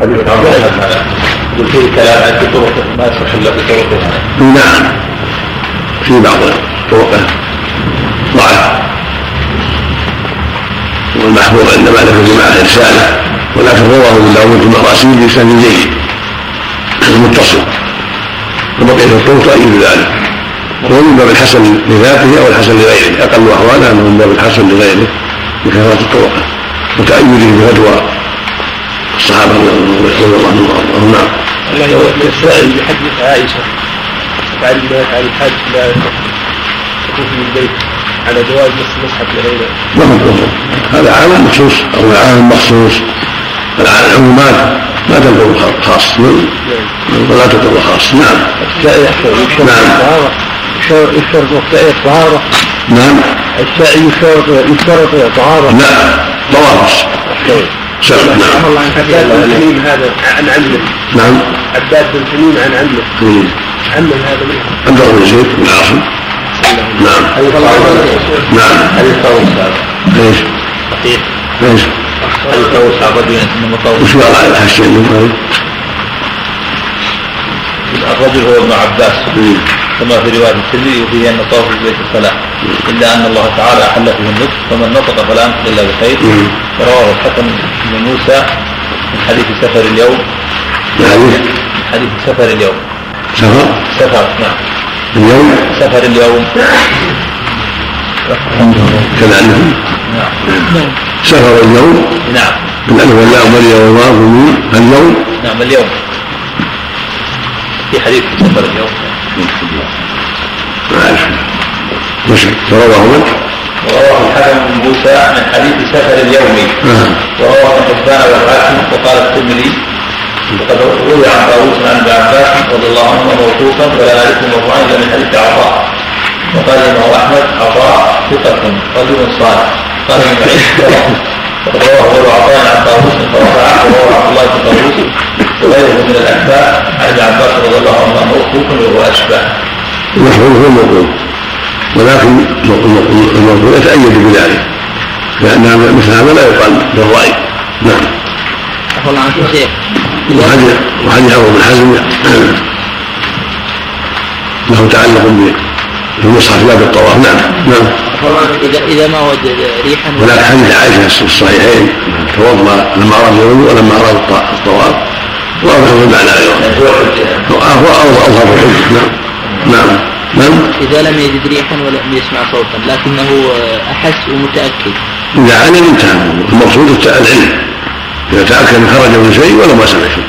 هذا عن ما يصح الا في طرقه نعم في بعض طرقه ضعف والمحفوظ عند مالك جماعة رسالة ولكن رواه ابن داود في المراسيل بإسناد جيد متصل وبقية الطرق تؤيد ذلك وهو من باب الحسن لذاته أو الحسن لغيره أقل أحواله أنه من باب الحسن لغيره بكثرة الطرق وتأيده بفتوى الصحابة رضي الله عنهم نعم. السائل بحديث عائشة. بعد ما على الحاج لا يخرج من البيت. على جواز مس المصحف لغيره. ما هذا عام مخصوص أو عام مخصوص. العمومات ما تنظر خاص. ولا تضر خاص. نعم. نعم. يشترط مقتئي الطهارة نعم. السائل يشترط يشترط طهارة. لا طواف سبب نعم الله عن عباد بن تميم هذا عن عمه. نعم. عباد بن تميم عن عمه. عمه هذا منه. عبد الله بن زيد؟ بن عاصم نعم. نعم. هل يطوف إيش؟ صحيح إيش؟ هل يطوف الرجل انما طوف وش الحشي عندهم الرجل هو ابن عباس. كما في رواية الترمذي وفيه أن طواف البيت الصلاة. إلا أن الله تعالى أحل فيه النطق فمن نطق فلا ينطق إلا بخير. ورواه الحكم بن موسى من حديث سفر اليوم. من حديث؟ سفر اليوم. سفر؟ سفر نعم. اليوم؟ سفر اليوم. كذلك نعم. سفر اليوم؟ نعم. بالالف واللام والياء والواو والميم اليوم؟ نعم اليوم. في حديث سفر اليوم. ما ورواه من؟ ورواه الحكم بن موسى من حديث سفر اليوم آه. ورواه ابن حبان والحاكم وقال الترمذي وقد روي عن طاووس عن ابن عباس رضي الله عنه موقوفا ولا نعرفه مرفوعا الا من حديث عطاء وقال الامام احمد عطاء ثقة رجل صالح قال ابن وقد رواه غير عطاء عن طاووس فرفعه ورواه عبد الله بن طاووس وغيره من الاكفاء عن ابن عباس رضي الله عنه موقوفا وهو أشبه. المشهور هو الموقوف ولكن الموقوف يتأيد بذلك. لأن مثل هذا لا يقال بالرأي. نعم. عفوا عنك يا شيخ. وحديث وحديث عمرو بن حزم. له تعلق بالمصحف لا بالطواف نعم. نعم. إذا إذا ما وجد ريحا ولكن حديث عائشة في الصحيحين. توضأ لما أراد الوضوء ولما أراد الطواف. واضح في المعنى أيضا؟ هو أظهر الحج نعم. نعم. نعم. إذا لم يجد ريحا ولم يسمع صوتا لكنه أحس ومتأكد. إذا علم انتهى المقصود العلم. إذا تأكد أن خرج من شيء ولو ما سمع شيء.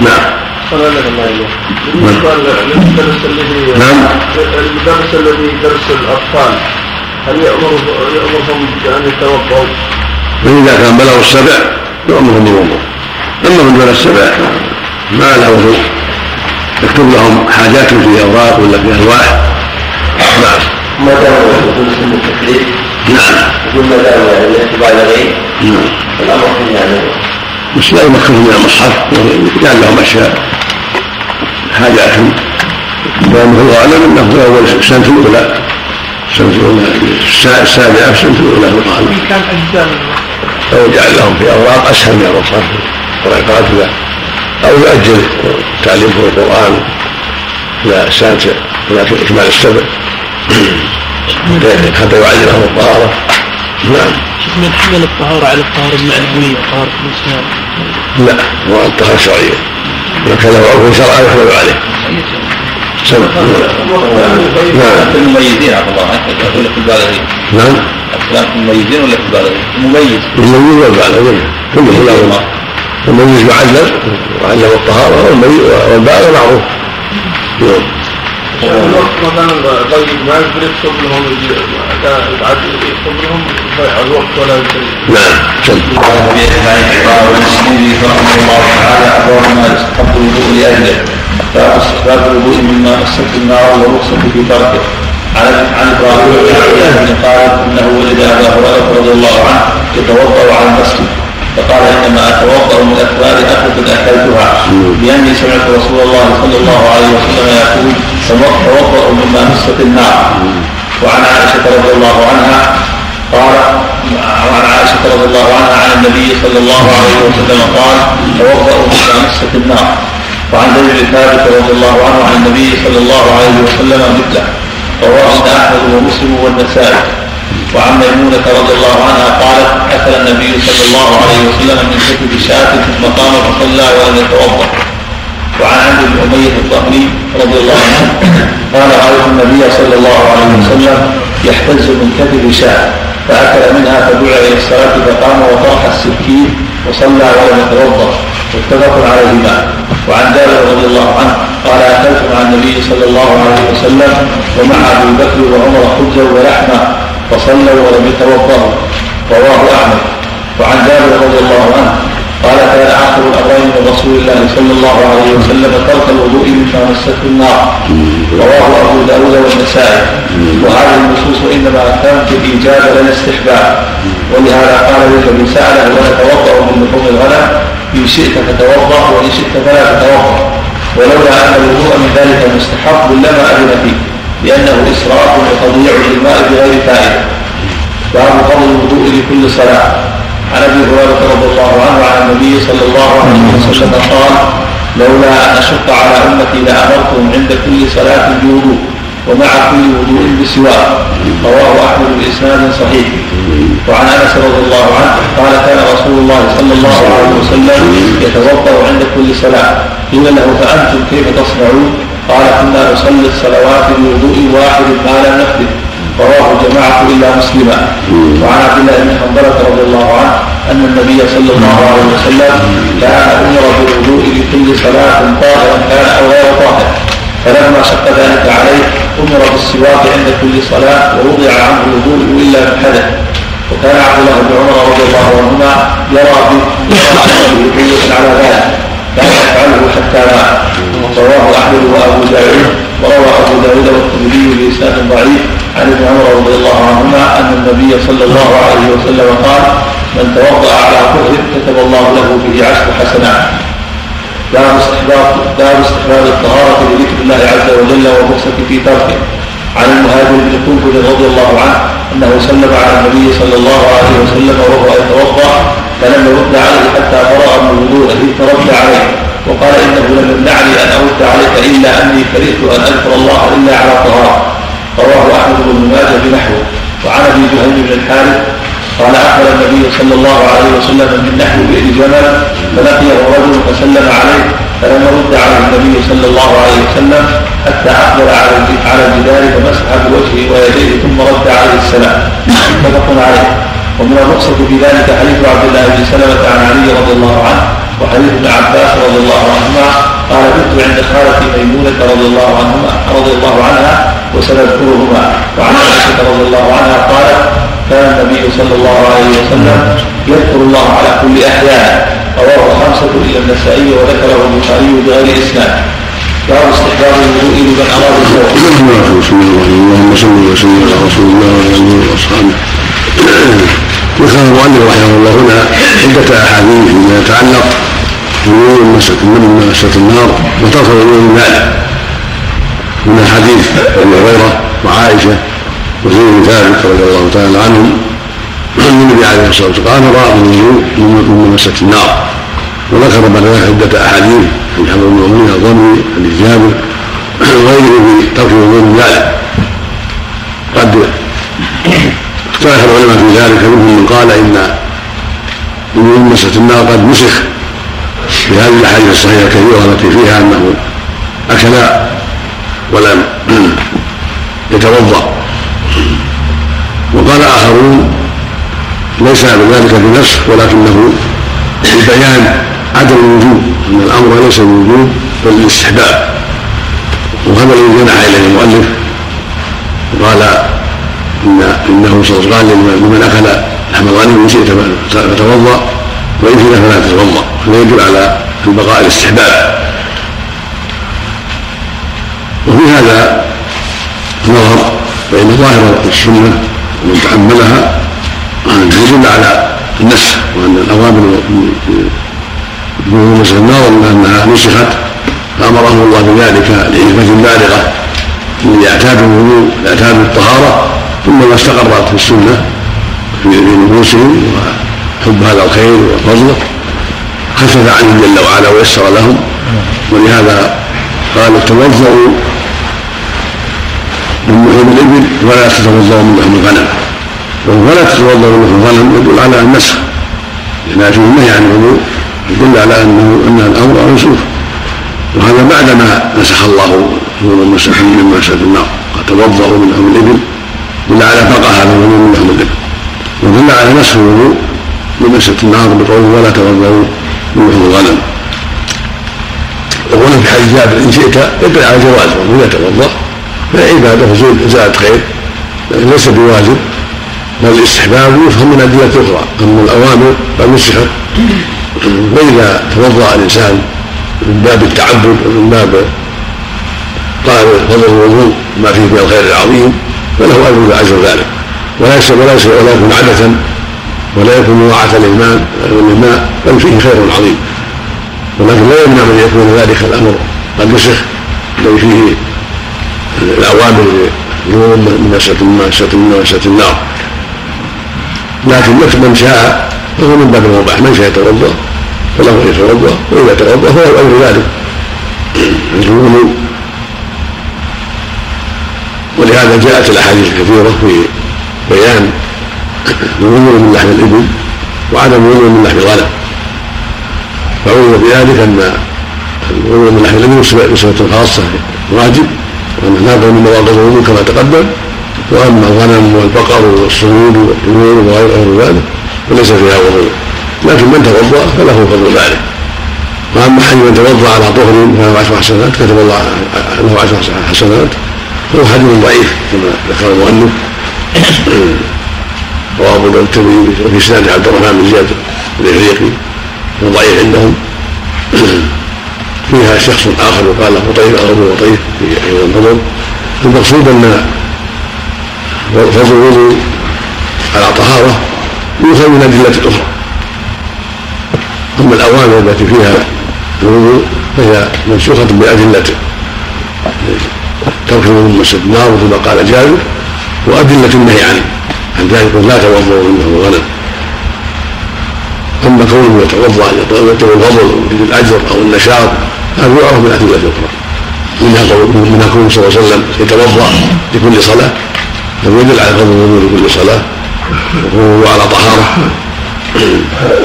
نعم. صلى الله عليه بالنسبة للمدرس الذي نعم. المدرس الذي يدرس الأطفال هل يأمر يأمرهم بأن يتوضأوا؟ وإذا كان بلغوا السبع يؤمرهم بالوضوء أما من دون السبع ما له يكتب لهم حاجات في أوراق ولا في ألواح؟ نعم. ما دام سن التكليف؟ نعم. يقول ما دام يعني الاعتبار الغيب نعم. فالأمر فيه يعني. بس لا يمكنهم من المصحف. يجعل لهم أشياء. حاجات ومثل الغالب أنه في أول السنة الأولى. السنة الأولى. السابعة السنة الأولى في الغالب كان أجزاء أو يجعل لهم في أوراق أسهل من المصحف ورقات له أو يؤجل تعليمه القرآن إلى السنة إلى إكمال السبع حتى يعلمهم الطهارة نعم من حمل الطهارة على الطهارة المعنوية طهارة الإنسان لا هو الطهارة الشرعية إذا كان له عرف شرعا يحمل عليه سمع نعم المميزين عفى الله ولا في البالغين نعم الكلام في المميزين ولا في البالغين؟ المميز المميز والبالغ كله له المميز يعلم وعلم الطهارة والمميز- والبالغ معروف. نعم. مثلا طيب ما يقدر يكتب لهم يكتب لهم الوقت ولا نعم سم رحمه الله تعالى أبواب ما يستحب الوضوء لأجله باب استحباب الوضوء مما مست النار ورخصة في تركه عن عن إبراهيم بن قال انه ولد ابا هريره رضي الله عنه يتوضأ على المسجد. فقال إنما اتوضا من اكبار اكلة أكلتها. لأني سمعت رسول الله صلى الله عليه وسلم يقول توضا مما مست النار. وعن عائشة رضي الله عنها قال وعن عائشة رضي الله عنها عن النبي صلى الله عليه وسلم قال توضأوا مما مسة النار. وعن زيد بن ثابت رضي الله عنه عن النبي صلى الله عليه وسلم مثله رواه احمد ومسلم والنسائي. وعن ميمونة رضي الله عنها قالت أكل النبي صلى الله عليه وسلم من كتب شاة ثم قام فصلى ولم يتوضأ. وعن عبد بن أمية الطهري رضي الله عنه قال رأيت النبي صلى الله عليه وسلم يحتز من كتب شاة فأكل منها فدعا إلى الصلاة فقام وطرح السكين وصلى ولم يتوضأ. متفق عليهما. وعن جابر رضي الله عنه قال أكلت مع النبي صلى الله عليه وسلم ومع أبي بكر وعمر خبزا ولحما فصلوا ولم يتوضأوا. رواه أحمد. وعن جابر رضي الله عنه قال كان آخر الامرين من رسول الله صلى الله عليه وسلم ترك الوضوء مما مسته النار. رواه أبو داود والنسائي. وهذه النصوص إنما كانت الايجاب لا الاستحباب. ولهذا قال للذي سأله ونتوضا من لحوم الغنم إن شئت فتوضأ وإن شئت فلا تتوضأ. ولولا أن الوضوء من ذلك مستحب لما أذن فيه. لأنه اسراف وتضييع للماء بغير فائدة. باب فضل الوضوء لكل صلاة. عن أبي هريرة رضي الله عنه عن النبي صلى الله عليه وسلم قال لولا أن أشق على أمتي لأمرتهم عند كل صلاة بوضوء ومع كل وضوء بسواك. رواه أحمد بإسناد صحيح. وعن أنس رضي الله عنه قال كان رسول الله صلى الله عليه وسلم يتوضأ عند كل صلاة. قيل له فأنتم كيف تصنعون؟ قال كنا نصلي الصلوات بوضوء واحد ما لم رواه جماعة إلا مسلما. وعن عبد الله بن حنظلة رضي الله عنه أن النبي صلى الله عليه وسلم كان أمر بالوضوء لكل صلاة طاهرا كان أو غير طاهر. فلما شق ذلك عليه أمر بالسواك عند كل صلاة ووضع عنه الوضوء إلا من حدث وكان عبد الله بن عمر رضي الله عنهما يرى به على ذلك. كان يفعله حتى مات. رواه أحمد وأبو داود وروى أبو داود والترمذي بإسناد ضعيف عن ابن عمر رضي الله عنهما أن النبي صلى الله عليه وسلم قال من توضأ على كفر كتب الله له به عشر حسنات. باب استحباب باب استحباب الطهارة لذكر الله عز وجل والرخصه في تركه. عن المهاجر بن كنكل رضي الله عنه أنه سلم على النبي صلى الله عليه وسلم وهو يتوضأ فلم يرد عليه حتى فرغ من وضوءه فرد عليه. وقال إنه لم يمنعني أن أرد عليك إلا أني كرهت أن أذكر الله إلا على طهارة. رواه أحمد بن ماجه بنحوه. وعن أبي جهيم بن الحارث قال أقبل النبي صلى الله عليه وسلم من نحو بئر جمل فلقيه رجل فسلم عليه فلم يرد عليه النبي صلى الله عليه وسلم حتى أقبل على على الجدار فمسح بوجهه ويديه ثم رد عليه السلام. متفق عليه. ومن الرخصة في ذلك حديث عبد الله بن سلمة عن علي رضي الله عنه وحديث ابن عباس رضي الله عنهما قال كنت عند خالتي ميمونة رضي الله عنهما رضي الله عنها وسنذكرهما. وعن عائشة رضي الله عنها قالت كان النبي صلى الله عليه وسلم يذكر الله على كل أحيان رواه خمسة إلى النسائي وذكره البخاري بغير إسناد. باب استحباب الوضوء لمن أراد الزواج. بسم الله الرحمن الرحيم اللهم صل وسلم على رسول الله وعلى اله واصحابه ذكر المؤلف رحمه الله هنا عدة أحاديث فيما يتعلق مسة من مسة النار وترك من ذلك من حديث أبي هريرة وعائشة وزيد بن ثابت رضي الله تعالى عنهم عن النبي عليه الصلاة والسلام قال الوضوء من مسة النار. وذكر بعد ذلك عدة أحاديث من حمد المؤمنين الضمي حديث جابر وغيره في ترك من ذلك قد اختلف العلماء في ذلك منهم من قال إن وضوء مسة النار قد نسخ في هذه الأحاديث الصحيحة الكثيرة التي فيها أنه أكل ولم يتوضأ. وقال آخرون ليس ذلك بنفس ولكنه لبيان عدم الوجوب أن الأمر ليس بالوجوب بل بالاستحباب. وهذا الذي جنح إليه المؤلف وقال ان إنه صلى الله عليه وسلم قال لمن اكل لحم الغنم ان شئت فتوضا وإن شئت فلا تتوضأ. فيدل على البقاء الاستحباب. وفي هذا نظر فإن ظاهر السنة ومن تحملها يدل على النسخ وأن الأوامر بنسخ النار أنها نسخت. فأمرهم الله بذلك لحكمة بالغة ليعتادوا الوضوء ليعتادوا الطهارة ثم ما استقرت في السنة في نفوسهم وحب هذا الخير وفضله. خفف عنهم جل وعلا ويسر لهم. ولهذا قال توضؤوا من لحوم الإبل ولا تتوضؤوا من لحوم الغنم. ولا تتوضؤوا من لحوم الغنم يدل على النسخ. لأن فيه النهي عن الوضوء يدل على انه أن الأمر منسوخ. وهذا بعدما نسخ الله ظلم المسح من مسح النار. قد توضؤوا من لحوم الإبل دل على بقاء هذا الوضوء من الابل ودل على نسخ الوضوء بمسة النار بقوله ولا من لحوم الغنم يقول في حديث جابر إن شئت يدل على جوازه ومن يتوضا فعباده زاد خير لكن ليس بواجب. بل الاستحباب يفهم من ادله أخرى أما الأوامر فنسخت فاذا توضأ الإنسان من باب التعبد ومن باب طلب فضل الوضوء ما فيه من الخير العظيم فله أجر أجر ذلك. ولا ولا ولا يكون عبثا ولا يكون مضاعفه للماء للماء بل فيه خير عظيم. ولكن لا يمنع من يكون ذلك الأمر. قد نسخ الذي فيه الأوامر نور من مسألة الماء مسألة النار. لكن من شاء فهو من باب المباح. من شاء يتوضأ فله أن يتوضأ وإذا توضأ فهو أمر ذلك. الوضوء ولهذا جاءت الأحاديث الكثيرة في بيان الوضوء من لحم الإبل وعدم الوضوء من لحم الغنم. فعلم بذلك أن الوضوء من لحم الإبل بصفه خاصة واجب وأن هذا من مواقف الوضوء كما تقدم واما الغنم والبقر والصمود والطيور وغير ذلك فليس فيها وضوء. لكن من توضأ فله فضل ذلك. وأما حي من توضأ على طهر فله عشر حسنات كتب الله له عشر حسنات. فهو حديث ضعيف كما ذكر المؤلف. رواه أبو الترمذي وفي إسناد عبد الرحمن بن زياد الافريقي هو ضعيف عندهم. فيها شخص آخر يقال له طيب أو ابو طيب في أيضا الفضل. المقصود أن فضل الوضوء على طهارة يؤخذ من ادله أخرى أما الأوامر التي فيها الوضوء فهي منسوخة بادلته ترك الوضوء مسجد النار مثل ما قال جابر وأدلة النهي عنه. عن ذلك لا توضؤوا انه غنم أما كونه يتوضا يطلب الفضل للأجر أو النشاط هذا يعرف من ادله أخرى منها منها كونه صلى الله عليه وسلم يتوضأ لكل صلاة لم يدل على فضل الوضوء لكل صلاة وهو على طهارة.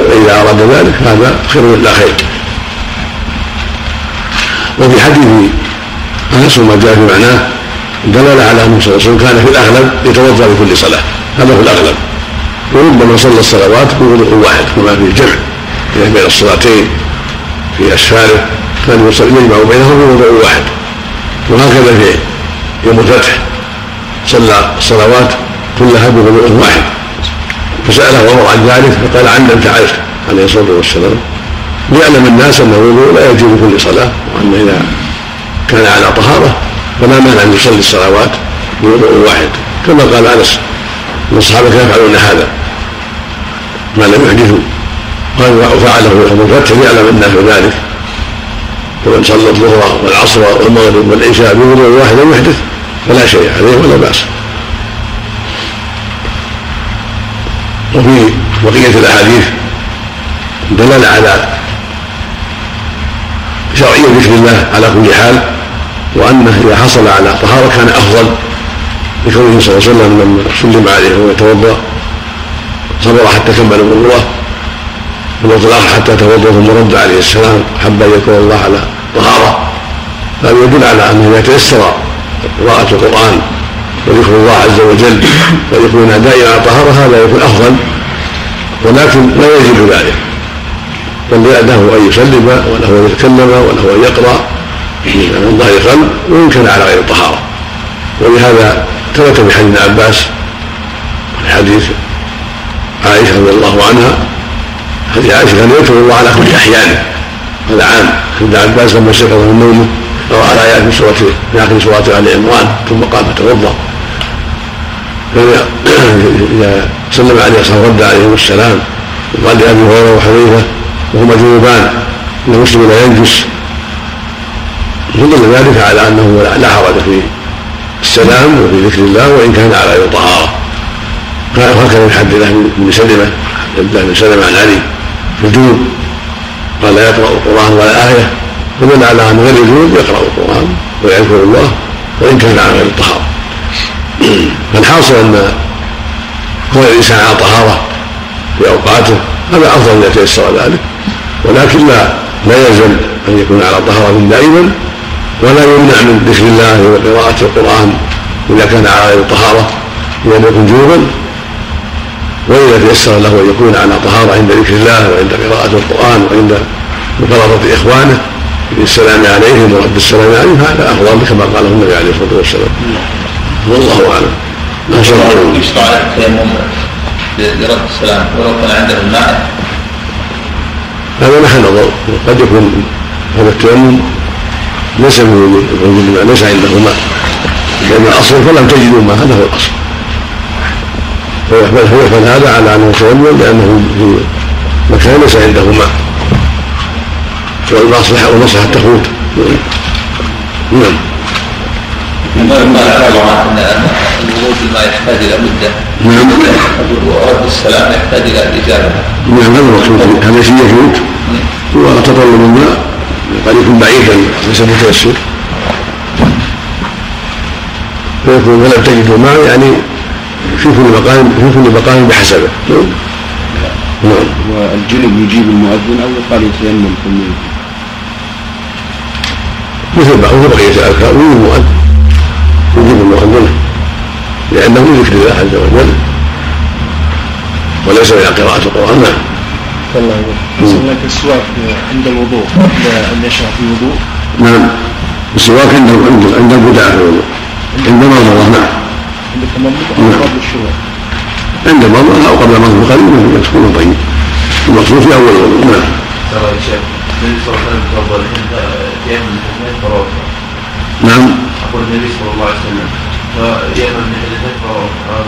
فإذا أراد ذلك هذا خير لا خير. وفي حديث أنس وما جاء في معناه دلل على أنه صلى الله عليه وسلم كان في الأغلب يتوضأ لكل صلاة. هذا هو الأغلب. وربما صلى الصلوات بوضوء واحد كما في يعني بين الصلاتين في أسفاره كان يجمع بينهم بوضوء واحد. وهكذا في يوم الفتح صلى الصلوات كلها بوضوء واحد. فسأله عمر عن ذلك فقال عن فعلت عليه الصلاة والسلام. ليعلم الناس أن الوضوء لا يجوز كل صلاة وأن إذا كان على طهارة فلا مانع أن يصلي الصلوات بوضوء واحد. كما قال أنس إن الصحابه كانوا يفعلون هذا. ما لم يحدثوا. قال وفعله يوم الفتح ليعلم الناس ذلك. ومن صلى الظهر والعصر والمغرب والعشاء بوضوء واحد لم يحدث فلا شيء عليه ولا بأس. وفي بقية الأحاديث دلال على شرعية ذكر الله على كل حال. وأنه إذا حصل على طهارة كان أفضل لكونه صلى الله عليه وسلم لما سلم عليه وهو يتوضا صبر حتى كمل الوضوء والوقت الآخر حتى توضأ ثم رد عليه السلام حب ان يكون الله على طهارة. هذا يدل على أنه إذا تيسر قراءة القرآن وذكر الله عز وجل ويكون دائما على طهارة هذا يكون أفضل. ولكن لا يجب ذلك. بل له أن يسلم وله أن يتكلم وله أن يقرأ. من وإن كان على غير طهارة. ولهذا ثبت في حديث عباس في حديث عائشة رضي الله عنها حديث عائشة كان يذكر الله على كل احيانه هذا عام. حديث عباس لما استيقظ من نومه قرأ الآيات في سورة في آخر سورة آل عمران ثم قام فتوضأ إذا سلم عليه الصلاة رد عليهم السلام وقال لأبي هريرة وحذيفة وهما جنوبان أن المسلم لا ينجس. فدل ذلك على أنه لا حرج في السلام وفي ذكر الله وإن كان على غير طهارة. وهكذا في حد الله بن سلمة عبد الله بن سلمة عن علي في الجنوب. قال لا يقرأ القرآن ولا آية. فمن على أن غير الجنوب يقرأ القرآن ويذكر الله وإن كان على غير الطهارة فالحاصل أن كون الإنسان على طهارة في أوقاته هذا أفضل إذا تيسر ذلك. ولكن لا لا يلزم أن يكون على طهارة دائما. ولا يمنع من ذكر الله وقراءة القرآن إذا كان على غير الطهارة لم يكن جنوبا وإذا تيسر له أن يكون على طهارة عند ذكر الله وعند قراءة القرآن وعند مخالطة إخوانه بالسلام عليهم ورد السلام عليهم هذا أفضل كما قاله النبي عليه الصلاة والسلام. والله أعلم. نسأل الله. يشرع التيمم لرد السلام ولو كان عنده الماء. هذا محل نظر. قد يكون هذا التيمم ليس من وجود الماء ليس عنده ماء لأن الأصل فلم تجدوا ماء هذا هو الأصل. فيحمل هذا على أنه يتيمم لأنه في مكان ليس عنده ماء والمصلحة والمصلحة تفوت نعم. ما ذكر ان الوضوء بما يحتاج إلى مدة. نعم. ورد السلام يحتاج إلى الإجابة. نعم هذا المقصود هذا شيء يفوت وتطلب الماء قد يكون بعيدا ليس متيسر فيكون فلم تجدوا ماء يعني في كل مقام في كل مقام بحسبه نعم. نعم. والجنب يجيب المؤذن أو يقال يتيمم ثم مثل مثل بقية الأذكار. يجيب المؤذن؟ يجيب المؤذن. لأنه من ذكر الله. عز وجل وليس إلى قراءة القرآن. نعم. الله لك السواك عند الوضوء عند يشرع في الوضوء؟ نعم. السواك عند عند في الوضوء. عند مرضى نعم. عند التمضمض أو قبل الشروع؟ عند مرضى أو قبل مرض قليل يكون طيب. المقصود في أول الوضوء نعم. ترى يا شيخ النبي صلى الله عليه وسلم تفضل عند يمن نعم. أقول النبي صلى الله عليه وسلم فيمن فروضا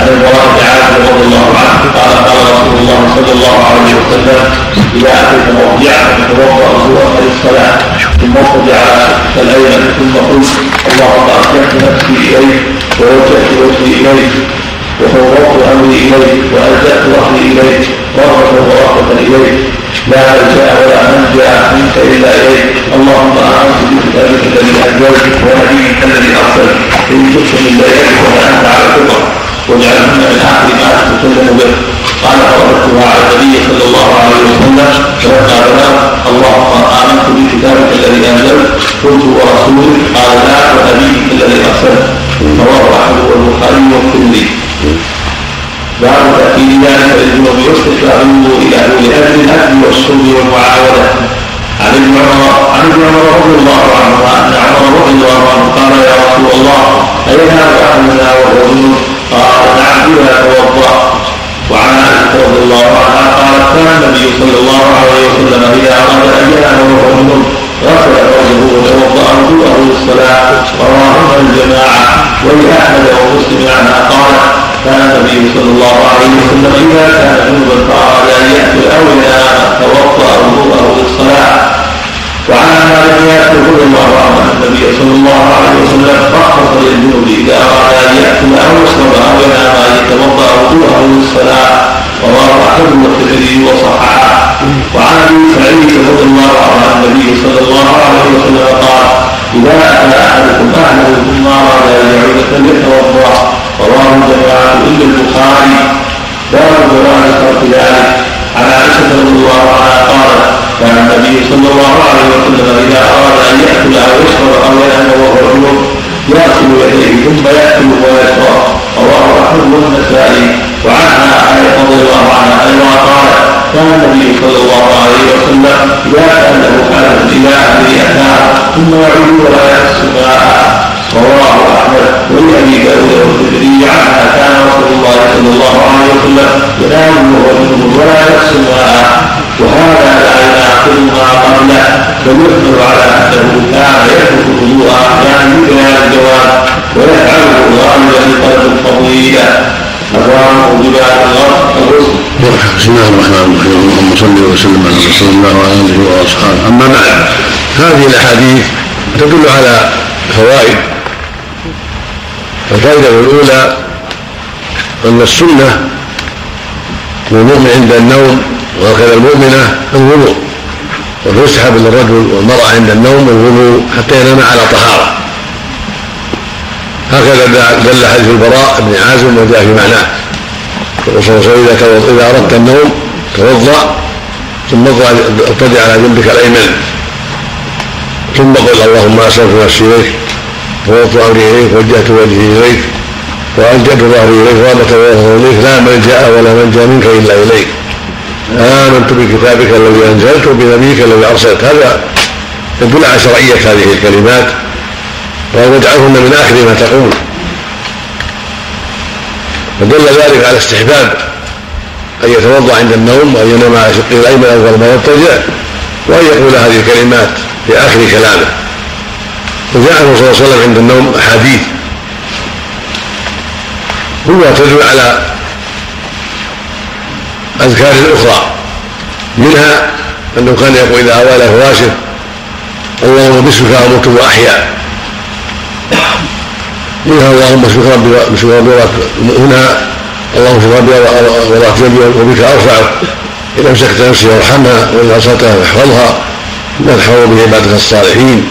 عن المراد تعالى رضي الله عنه قال قال رسول الله صلى الله عليه وسلم إذا أتيت موضعك فتوضأ وضوءا للصلاه ثم اضطجع الايمن ثم قلت اللهم ارجعت نفسي إليك ووجهت وجهي إليك وفوضت أمري إليك وألجأت ظهري إليك رغبه ورهبه إليك لا ملجأ ولا منجأ منك إلا إليك اللهم امنت الذي انزلت ونبيك الذي ارسلت إن كنت من ليلتك فانت على الفطر واجعلهن من اخر ما تتكلم به. قال فرددتها على النبي صلى الله عليه وسلم فلما بلغ اللهم آمنت بكتابك الذي أنزلت قلت ورسولك. قال لا ونبيك الذي أرسلت. رواه أحمد والبخاري والترمذي. باب تأكيد ذلك للجنوب واستحباب الوضوء إلى لأجل الأكل والشرب والمعاودة عن ابن عمر عن ابن عمر رضي الله عنهما أن عمر رضي الله عنه قال يا رسول الله أحدنا وهو جنوب قال نعم إذا توضأ. وعن عائشة رضي الله عنها قالت كان النبي صلى الله عليه وسلم إذا أراد أن ينام وهو غسل فرجه وتوضأ وضوءه للصلاة رواهما الجماعة ولأحمد ومسلم عنها قالت كان النبي صلى الله عليه وسلم إذا كان جنوبا فأراد أن يأكل أو ينام توضأ وضوءه للصلاة. وعن مالك يأكل رضي الله عنه النبي صلى الله عليه وسلم رخص للجنوب إذا أراد أن يأكل أو يشرب أو ينام أن يتوضأ وضوءه للصلاة. رواه أحمد والترمذي وصححه. وعن أبي سعيد رضي الله عنه أن النبي صلى الله عليه وسلم قال إذا أكل أحدكم أهله ثم أراد أن يعود فليتوضأ. رواه الجماعة إلا البخاري. باب جواز ترك ذلك. عن عائشة رضي الله عنها قالت كان النبي صلى الله عليه وسلم إذا أراد أن يأكل أو يشرب أو ينام وهو جنوب يغسل يديه ثم يأكل ويشرب رواه أحمد والنسائي وعنها عائشة رضي الله عنها أيضا قالت كان النبي صلى الله عليه وسلم إذا كان له حاجة إلى أهله ثم يعود ولا يحس ماء. رواه أحمد ولابي داود والترمذي. عنها كان رسول الله صلى الله عليه وسلم ينام وهو ولا يحس ماء. وهذا لا يناقض على كان يترك الوضوء الجواب ويفعله وجبات الغرب الغسل بسم الله الرحمن الرحيم اللهم صل وسلم على رسول الله وعلى اله واصحابه اما بعد هذه الاحاديث تدل على فوائد الفائده الاولى ان السنة للمؤمن عند النوم وهكذا المؤمنه الوضوء ويستحب للرجل والمرأة عند النوم الوضوء حتى ينام على طهارة. هكذا دل حديث البراء بن عازم وجاء في معناه. الرسول صلى الله عليه وسلم إذا أردت النوم توضأ ثم اضطجع على جنبك الأيمن. ثم قل اللهم اسلمت نفسي إليك فوضت أمري إليك وجهت وجهي إليك وألجأت ظهري إليك وابت وظهري إليك لا ملجأ ولا منجا منك إلا إليك. امنت بكتابك الذي انزلت وبنبيك الذي أرسلت. هذا يدل على شرعية هذه الكلمات ويجعلهن من آخر ما تقول. ودل ذلك على استحباب أن يتوضأ عند النوم وأن ينام على شقه الأيمن أول ما يضطجع وأن يقول هذه الكلمات في آخر كلامه. وجاء صلى الله عليه وسلم عند النوم أحاديث. كلها تدل على أذكار أخرى منها أنه كان يقول إذا اوى إلى فراشه اللهم باسمك أموت واحيا منها اللهم ربي بشفك ربي هنا اللهم ربي وضعت جنبي وبك ارفعه إن أمسكت نفسي وارحمها وإن ارسلتها فاحفظها ما تحفظ به عبادك الصالحين.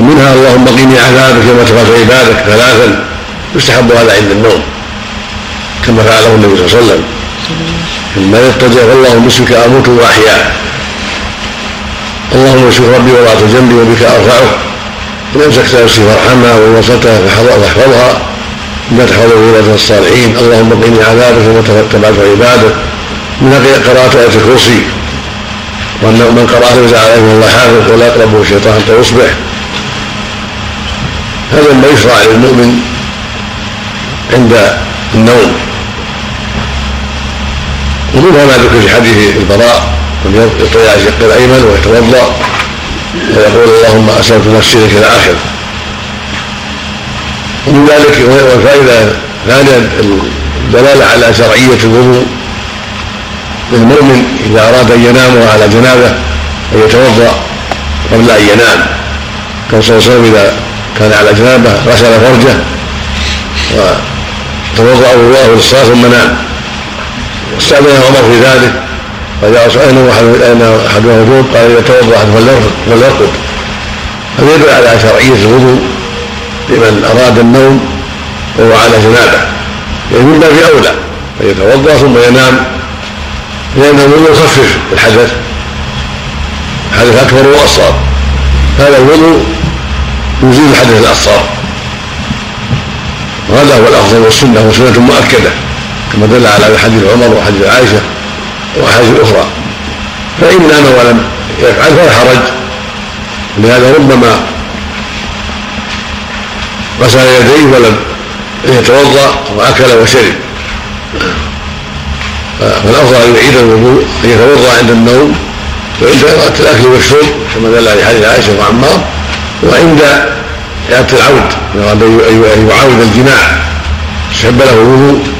ومنها اللهم قني عذابك كما تغفر عبادك ثلاثا يستحب هذا عند النوم كما فعله النبي صلى الله عليه وسلم. ثم يضطجع اللهم باسمك أموت وأحيا. اللهم اشفك ربي وضعت جنبي وبك أرفعه. إن أمسكت نفسي فارحمها وإن وصلتها فاحفظها. بما تحفظ عبادة الصالحين. اللهم قني عذابك وما تبعت عبادك. من قراءة آية الكرسي. وأن من قرأ نزع عليه الله حافظ. ولا يقربه الشيطان حتى يصبح. هذا ما يشرع للمؤمن عند النوم. ومنها ما ذكر في حديث البراء من يطيع شق الايمن ويتوضأ ويقول اللهم أسلمت نفسي لك إلى اخره ومن ذلك والفائدة الثانية الدلالة على شرعية الوضوء. للمؤمن إذا أراد أن ينام على جنابه أن يتوضأ قبل أن ينام. كان صلى الله عليه وسلم إذا كان على جنابه غسل فرجه وتوضأ وضوءه للصلاه ثم نام. واستاذن عمر في ذلك فجاء أين اين احدنا وجود قال اذا توضأ أحد فليرقد هذا يدل على شرعية الوضوء لمن أراد النوم وهو على جنابة. يعني من باب أولى ان يتوضا ثم ينام. لأن الوضوء يخفف الحدث. حدث أكبر وأصغر. هذا الوضوء يزيل الحدث الأصغر. وهذا هو الأفضل والسنة وسنة مؤكدة. كما دل على حديث عمر وحديث عائشة واحاديث أخرى. فإن نام ولم يفعل فلا حرج. لهذا ربما غسل يديه ولم يتوضأ وأكل وشرب. فالأفضل أن يعيد الوضوء أن يتوضأ عند النوم وعند الأكل والشرب كما دل على حديث عائشة وعمار. وعند إعادة العود أن يعاود الجماع استحب له الوضوء.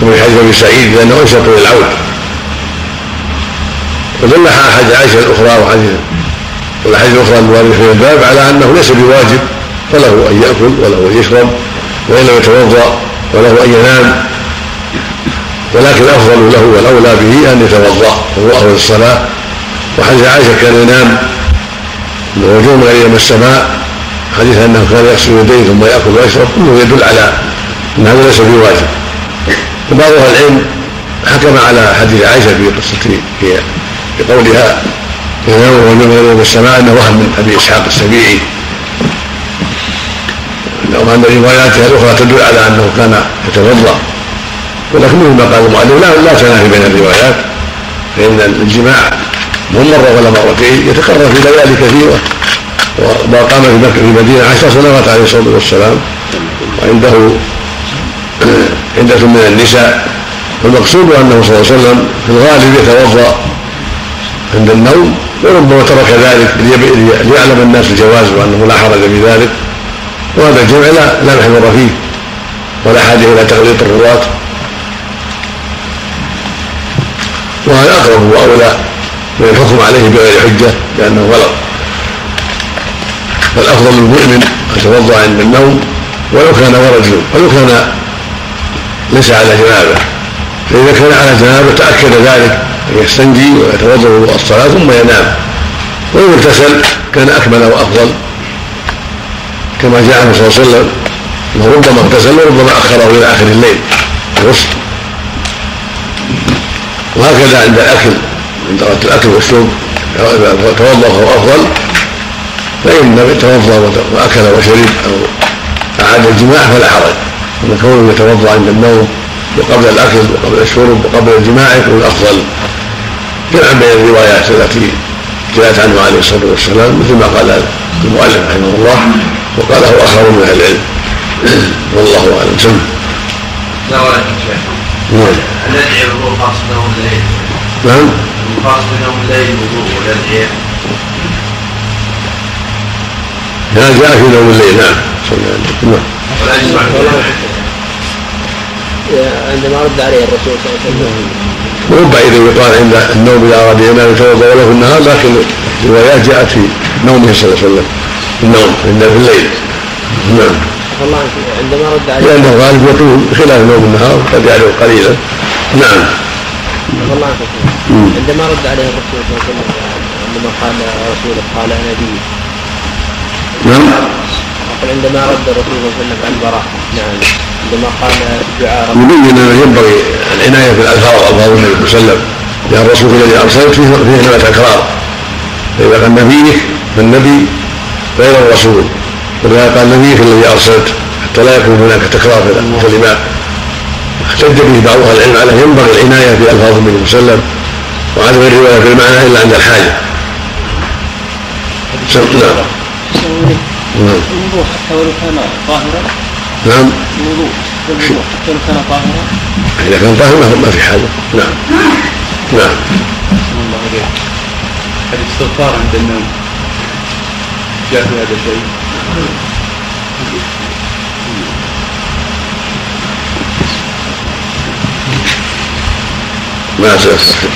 في حديث أبي سعيد لأنه أنشط للعود ودل احاديث عائشة الأخرى وحديث والاحاديث الأخرى الوارده في الباب على أنه ليس بواجب فله أن يأكل وله أن يشرب وإن لم يتوضأ وله أن ينام. ولكن الافضل له والأولى به أن يتوضأ وهو أفضل الصلاة. وحديث عائشة كان ينام. من إلى السماء. حديث أنه كان يغسل يديه ثم يأكل ويشرب كله يدل على ان هذا ليس بواجب. وبعض أهل العلم حكم على حديث عائشه في قصه في بقولها ينام وهو من السماء أنه وهم من أبي إسحاق السبيعي. وان رواياته الأخرى تدل على أنه كان يتوضأ. ولكن ما قال المؤلف لا لا تنافي بين الروايات فإن الجماع مو مرة ولا مرتين يتكرر في ليالي كثيرة. وقام في مكة في المدينة عشر سنوات عليه الصلاة والسلام وعنده عدة من النساء فالمقصود أنه صلى الله عليه وسلم في الغالب يتوضأ عند النوم وربما ترك ذلك ليعلم الناس الجواز وأنه لا حرج في ذلك وهذا الجمع لا لا محذور فيه ولا حاجة إلى تغليط الرواة. وهذا اقرب وأولى من الحكم عليه بغير حجة لأنه غلط. فالأفضل للمؤمن أن يتوضأ عند النوم ولو كان ورد ولو كان ليس على جنابه. فإذا كان على جنابه تأكد ذلك يستنجي ويتوضأ وضوء الصلاه ثم ينام. وان اغتسل كان أكمل وأفضل. كما جاء عنه صلى الله عليه وسلم إنه ربما اغتسل وربما أخره إلى آخر الليل الغسل. وهكذا عند الأكل عند الأكل والشرب اذا توضأ فهو أفضل. فإن توضا وأكل وشرب أو أعاد الجماع فلا حرج. اما كونه يتوضأ عند النوم وقبل الأكل وقبل الشرب وقبل الجماع يكون أفضل. جمعا بين الروايات التي جاءت عنه عليه الصلاة والسلام مثل ما قال المؤلف رحمه الله وقاله اخر من أهل العلم. والله أعلم. سم لا ولا شيخ. نعم. الادعيه الوضوء خاص بنوم الليل؟ نعم. خاص بنوم الليل الوضوء والادعيه هذا جاء في نوم الليل نعم. نعم. ولا يسمع عندما رد عليه الرسول صلى الله عليه وسلم. مو بعيد يقال عند النوم اذا اراد ينام يتوضا له في النهار لكن الروايات جاءت في نومه صلى الله عليه وسلم. النوم عند في الليل. نعم. الله عندما رد عليه لأن الغالب يطول خلاف نوم النهار قد يعلو قليلا. نعم. الله عندما رد عليه الرسول صلى الله عليه وسلم عندما قال رسوله قال أنا بي نعم. يقول عندما رد الرسول صلى الله عليه وسلم عن البراء نعم. عندما قال الدعاء يبين أنه ينبغي العناية بالالفاظ الفاظ النبي صلى الله عليه وسلم. لأن الرسول الذي أرسلت فيه فيه نوع تكرار فإذا قال نبيك فالنبي غير الرسول. ولذلك قال نبيك الذي أرسلت حتى لا يكون هناك تكرار في الكلمات احتج به بعض أهل العلم على ينبغي العناية بالفاظ النبي صلى الله عليه وسلم. وعدم الروايه في المعنى إلا عند الحاجة. نعم. نعم. الوضوء حتى ولو كان طاهرا نعم الوضوء الوضوء حتى ولو كان طاهرا اذا كان طاهر ما في حاجة. نعم. نعم. الله عليك الاستغفار عند النوم. جاء في هذا شيء ما سأستغفر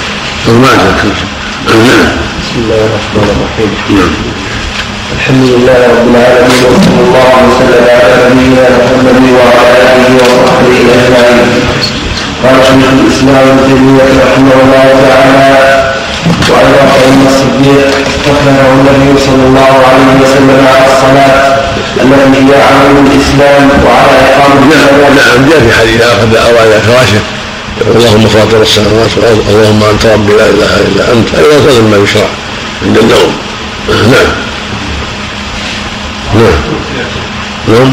ما نعم بسم الله الرحمن الرحيم. نعم. الحمد لله رب العالمين وصلى الله وسلم على نبينا محمد وعلى آله وصحبه أجمعين. قال شيخ الإسلام ابن تيمية رحمه الله تعالى وعن فان الصديق رحمه النبي صلى الله عليه وسلم على الصلاة التي هي عمل الإسلام وعلى إقامة نعم نعم جاء في حديث آخر اوى إلى فراشه. اللهم فاطر السماوات والأرض اللهم أنت ربي لا إله إلا أنت. أيضا هذا ما يشرع عند النوم. نعم. نعم. نعم.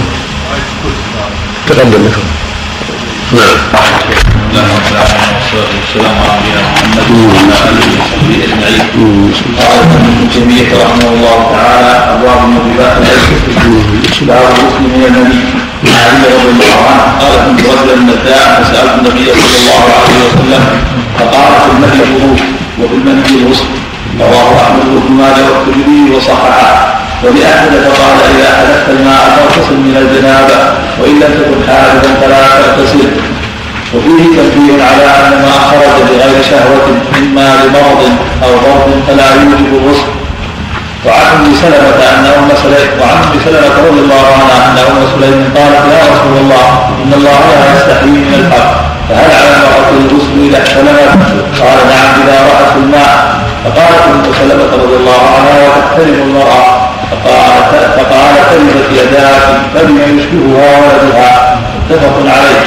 تقدم لكم. نعم. والسلام على نبينا محمد وعلى اله وصحبه اجمعين. قال تيميه رحمه الله تعالى ابواب من النبي رضي الله عنه قال كنت رجلا فسالت النبي صلى الله عليه وسلم فقال في المني الوضوء وفي المني الغسل رواه احمد بن ماجه والترمذي وصححه ولأحمد فقال إذا حدثت الماء فاغتسل من الجنابة وإن لم تكن حادثا فلا تغتسل. وفيه تنبيه على أن ما خرج بغير شهوة إما لمرض أو ضرب فلا يوجب الغسل. وعن أم سلمة أن أم سليم وعن أم سلمة رضي الله عنها أن أم سليم قالت يا رسول الله إن الله لا يستحيي من الحق. فهل على المرأة الغسل إذا احتلمت؟ قال نعم إذا رأت الماء. فقالت أم سلمة رضي الله عنها وتحترم المرأة. فقال فقال تربت يداك فبما يشبهها ولدها متفق عليه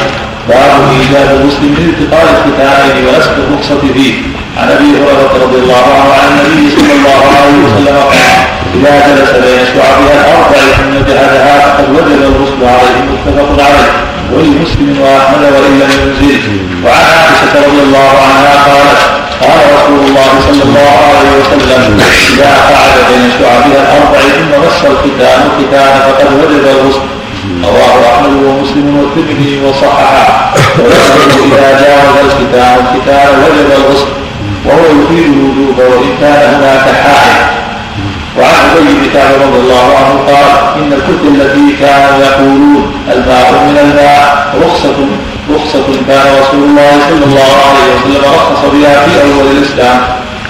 باب ايجاب المسلم لالتقاء الختانين ونسك الرخصه فيه عن ابي هريره رضي الله عنه عن النبي صلى الله عليه وسلم قال اذا جلس بين شعبها الاربع ثم جهدها فقد وجب الغسل عليه متفق عليه ولمسلم وأحمد وان لم ينزل وعن عائشه رضي الله عنها قالت قال رسول الله صلى الله عليه وسلم إذا قعد بين شعبها الأربع ثم مس الختان الختان فقد وجب الغسل رواه أحمد ومسلم والترمذي وصححه. ويقول إذا جاوز الختان الختان وجب الغسل وهو يفيد الوجوب وإن كان هناك حائل وعن أبي بن كعب رضي الله عنه قال إن الكتب التي كانوا يقولون الماء من الماء رخصة رخصة كان رسول الله صلى الله عليه وسلم رخص بها في أول الإسلام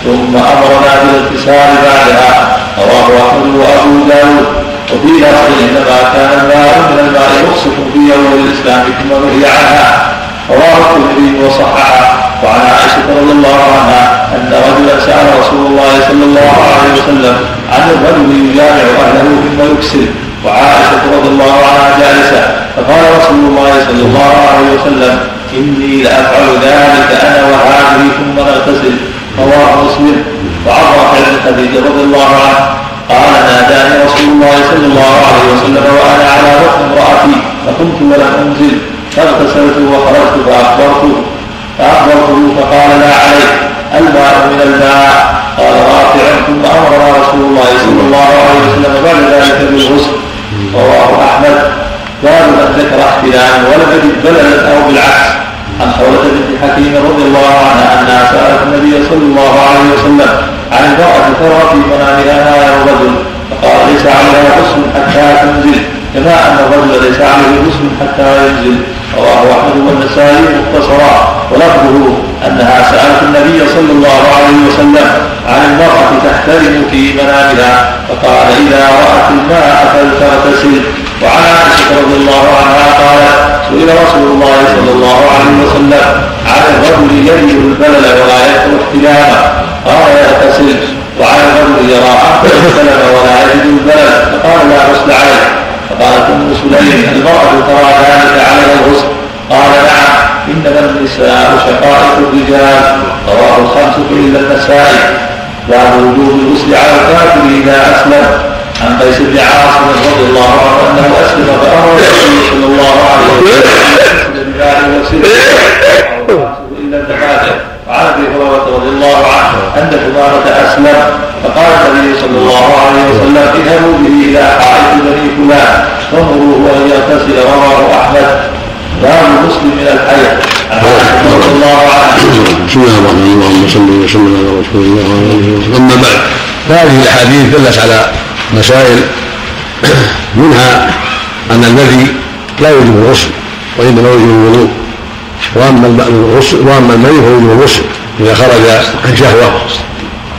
ثم أمرنا بالاغتسال بعدها. رواه أحمد وأبو داود. وفي لفظ انما كان الماء من الماء رخصة في أول الإسلام ثم نهي عنها. رواه الترمذي وصححه. وعن عائشة رضي الله عنها أن رجلا سأل رسول الله صلى الله عليه وسلم عن الرجل يجامع اهله ثم يكسل وعائشة رضي الله عنها جالسة. فقال رسول الله صلى الله عليه وسلم إني لأفعل ذلك أنا وهذه ثم نغتسل رواه مسلم. وعن رافع بن خديجة رضي الله عنه قال ناداني رسول الله صلى الله عليه وسلم وأنا على بطن امرأتي فقمت ولم أنزل فاغتسلت وخرجت فأخبرته. فاخبرته فقال لا عليك الماء من الماء قال رافع ثم أمرنا رسول الله صلى الله عليه وسلم بعد ذلك بالغسل. رواه أحمد. باب من ذكر احتلاما ولم يجد بلدا أو بالعكس. عن حولة بنت حكيم رضي الله عنها أنها سألت النبي صلى الله عليه وسلم عن امرأة ترى في منامها ما يرى الرجل فقال ليس عليها غسل حتى تنزل كما أن الرجل ليس عليه غسل حتى ينزل. رواه أحمد والنسائي مختصرا. ولفظه أنها سألت النبي صلى الله عليه وسلم عن المرأة تحترم في منامها فقال إذا رأت الماء فلتغتسل وعن عائشة رضي الله عنها قالت سئل رسول الله صلى الله عليه وسلم عن الرجل يجد البلل ولا يكره احتلاما قال يغتسل وعن الرجل يرى انه احتلم ولا يجد البلل. فقال لا غسل عليه. فقالت أم سليم المراه ترى ذلك على الغسل؟ قال نعم إنما النساء شقائق الرجال رواه الخمسه إلا النسائي باب وجوب الغسل على الكافر إذا أسلم. عن قيس بن عاصم رضي الله عنه أنه أسلم فأمر النبي صلى الله عليه وسلم بذلك إلا الدفاتر وعن أبي هريرة رضي الله عنه أن ثمامه أسلم. فقال النبي صلى الله عليه وسلم إذهبوا به إلى حائط بني فلان فانظروه ان يغتسل رواه أحمد. باب مسلم من الحي رضي الله عنه. بسم الله الرحمن الرحيم اللهم صل وسلم على رسول الله وعلى اله وصحبه أما بعد فهذه الأحاديث دلت على مسائل منها أن الذي لا يجب الغسل وإنما يجب الوضوء. وأما الغسل وأما المني فيجب الغسل إذا خرج عن شهوة.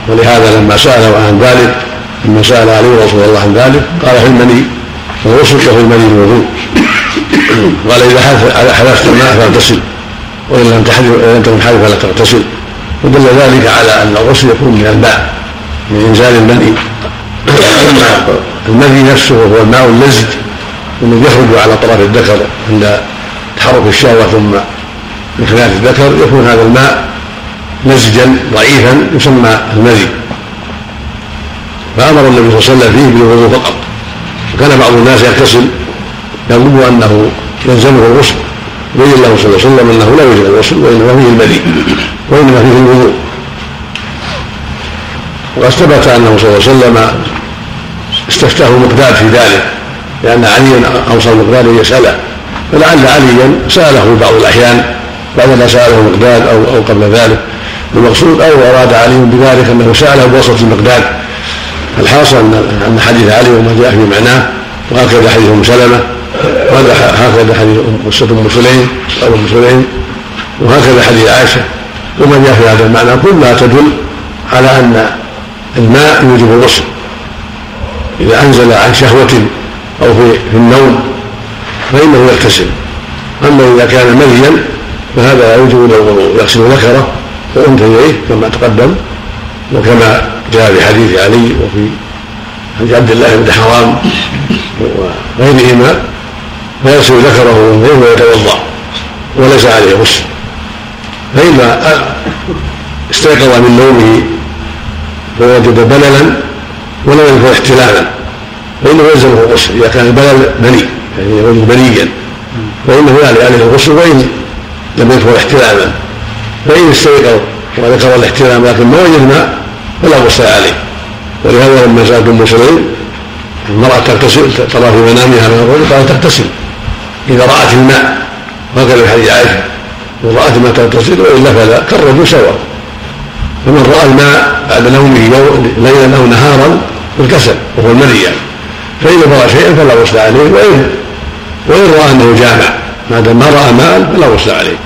ولهذا لما سأله عن ذلك لما سأل علي رسول الله عن ذلك قال في المني الغسل كفي المني الوضوء. قال إذا حدثت الماء فاغتسل وإن لم تحدث لم تكن فلا تغتسل. ودل ذلك على أن الغسل يكون من الماء من إنزال المني. المني نفسه وهو الماء اللزج الذي يخرج على طرف الذكر عند تحرك الشهوة ثم من خلال الذكر يكون هذا الماء لزجا ضعيفا يسمى المذي فأمر النبي صلى الله عليه وسلم فيه بالوضوء فقط. وكان بعض الناس يغتسل يظن أنه يلزمه الغسل. بين له صلى الله عليه وسلم أنه لا يوجد الغسل وإنما فيه المذي وإنما فيه الوضوء. وقد ثبت أنه صلى الله عليه وسلم استفتاه مقداد في ذلك لأن عليا اوصى المقداد ان يسأله. فلعل عليا سأله بعض الأحيان بعدما ساله مقداد أو أو قبل ذلك. المقصود أو أراد علي بذلك أنه ساله بواسطه المقداد. الحاصل ان حديث علي وما جاء في معناه وهكذا حديث أم سلمة وهكذا حديث ام سليم أو أم سليم وهكذا حديث عائشة. وما جاء في هذا المعنى. كلها تدل على أن الماء يوجب الغسل. إذا أنزل عن شهوة أو في, في النوم فإنه يغتسل. أما إذا كان مليا فهذا لا يوجب له يغسل ذكره وانثييه كما تقدم وكما جاء في حديث علي وفي حديث عبد الله بن حرام وغيرهما فيغسل ذكره وانثيه ويتوضا وليس عليه غسل. فإذا استيقظ من نومه فوجد بللا ولم يذكر احتلالا فإنه يلزمه الغسل إذا كان البلل بني يعني يكون بنيا فإنه عليه الغسل وإن لم يذكر احتلاما فإن استيقظ وذكر الاحتلام لكن ما وجد ماء فلا غسل عليه. ولهذا لما سألت أم سليم المرأة تغتسل ترى في منامها من الرجل قالت تغتسل إذا رأت الماء وهكذا في حديث عائشة إن رأت ما تغتسل وإلا فلا كالرجل سواء فمن رأى الماء بعد نومه ليلا أو نهارا بالكسل وهو المني فإذا رأى شيئا فلا غسل عليه وإن وإن رأى أنه جامع. ما دام ما رأى ماء فلا غسل عليه.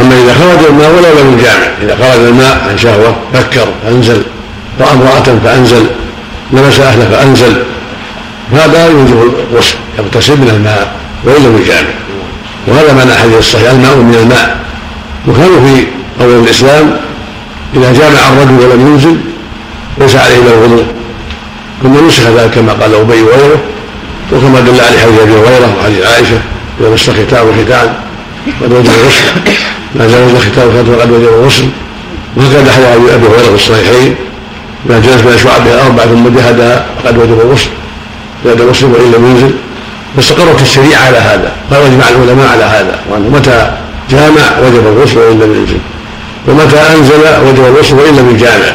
أما إذا خرج الماء ولو لم يجامع إذا خرج الماء عن شهوة فكر فأنزل. رأى امرأة فأنزل. لمس أهله فأنزل. هذا يوجب الغسل يغتسل من الماء وإن لم يجامع وهذا معنى حديث الصحيح الماء من الماء. وكانوا في أول الإسلام إذا جامع الرجل ولم ينزل ليس عليه إلا الوضوء ثم نسخ ذلك كما قال أبي وغيره وكما دل عليه حديث أبي هريره وحديث عائشة. اذا مس ختان وختان قد وجب الغسل ما زال الختان وختان قد وجب الغسل وهكذا حديث أبي هريرة في الصحيحين. ما جلس بين شعبها الاربع ثم جهدها فقد وجب الغسل زاد مسلم وان لم ينزل فاستقرت الشريعه على هذا. قال واجمع العلماء على هذا. وأنه متى جامع وجب الغسل وان لم ينزل ومتى أنزل وجب الغسل وان لم يجامع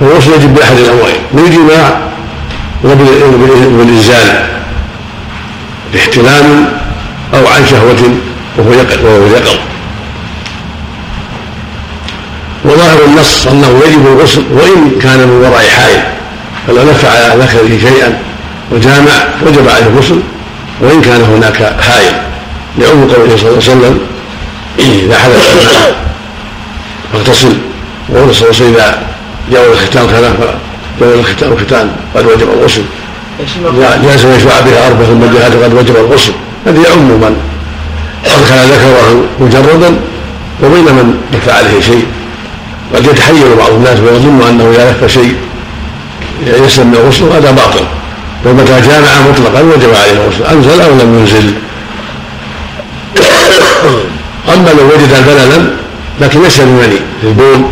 والغسل يجب بأحد الأمرين. بالجماع وبالإنزال. باحتلام أو عن شهوة وهو يقظ وهو يقظ وظاهر النص أنه يجب الغسل وإن كان من وراء حائل فلو نفع على ذكره شيئا وجامع وجب عليه الغسل وإن كان هناك حائل. لعموم قوله صلى الله عليه وسلم إذا حدث فاغتسل. وقول صلى الله عليه وسلم إذا جاء الختان ثلاث بين الختان قد وجب الغسل. جالس يشفع بها أربع ثم قد وجب الغسل. هذه يعم من أدخل ذكره مجردا وبين من لف عليه شيء. قد يتحير بعض الناس ويظن أنه إذا لف شيء. يسلم من الغسل هذا باطل. ومتى جامع مطلقا وجب عليه الغسل أنزل أو لم ينزل. أما لو وجد بللا لكن ليس بمني في البول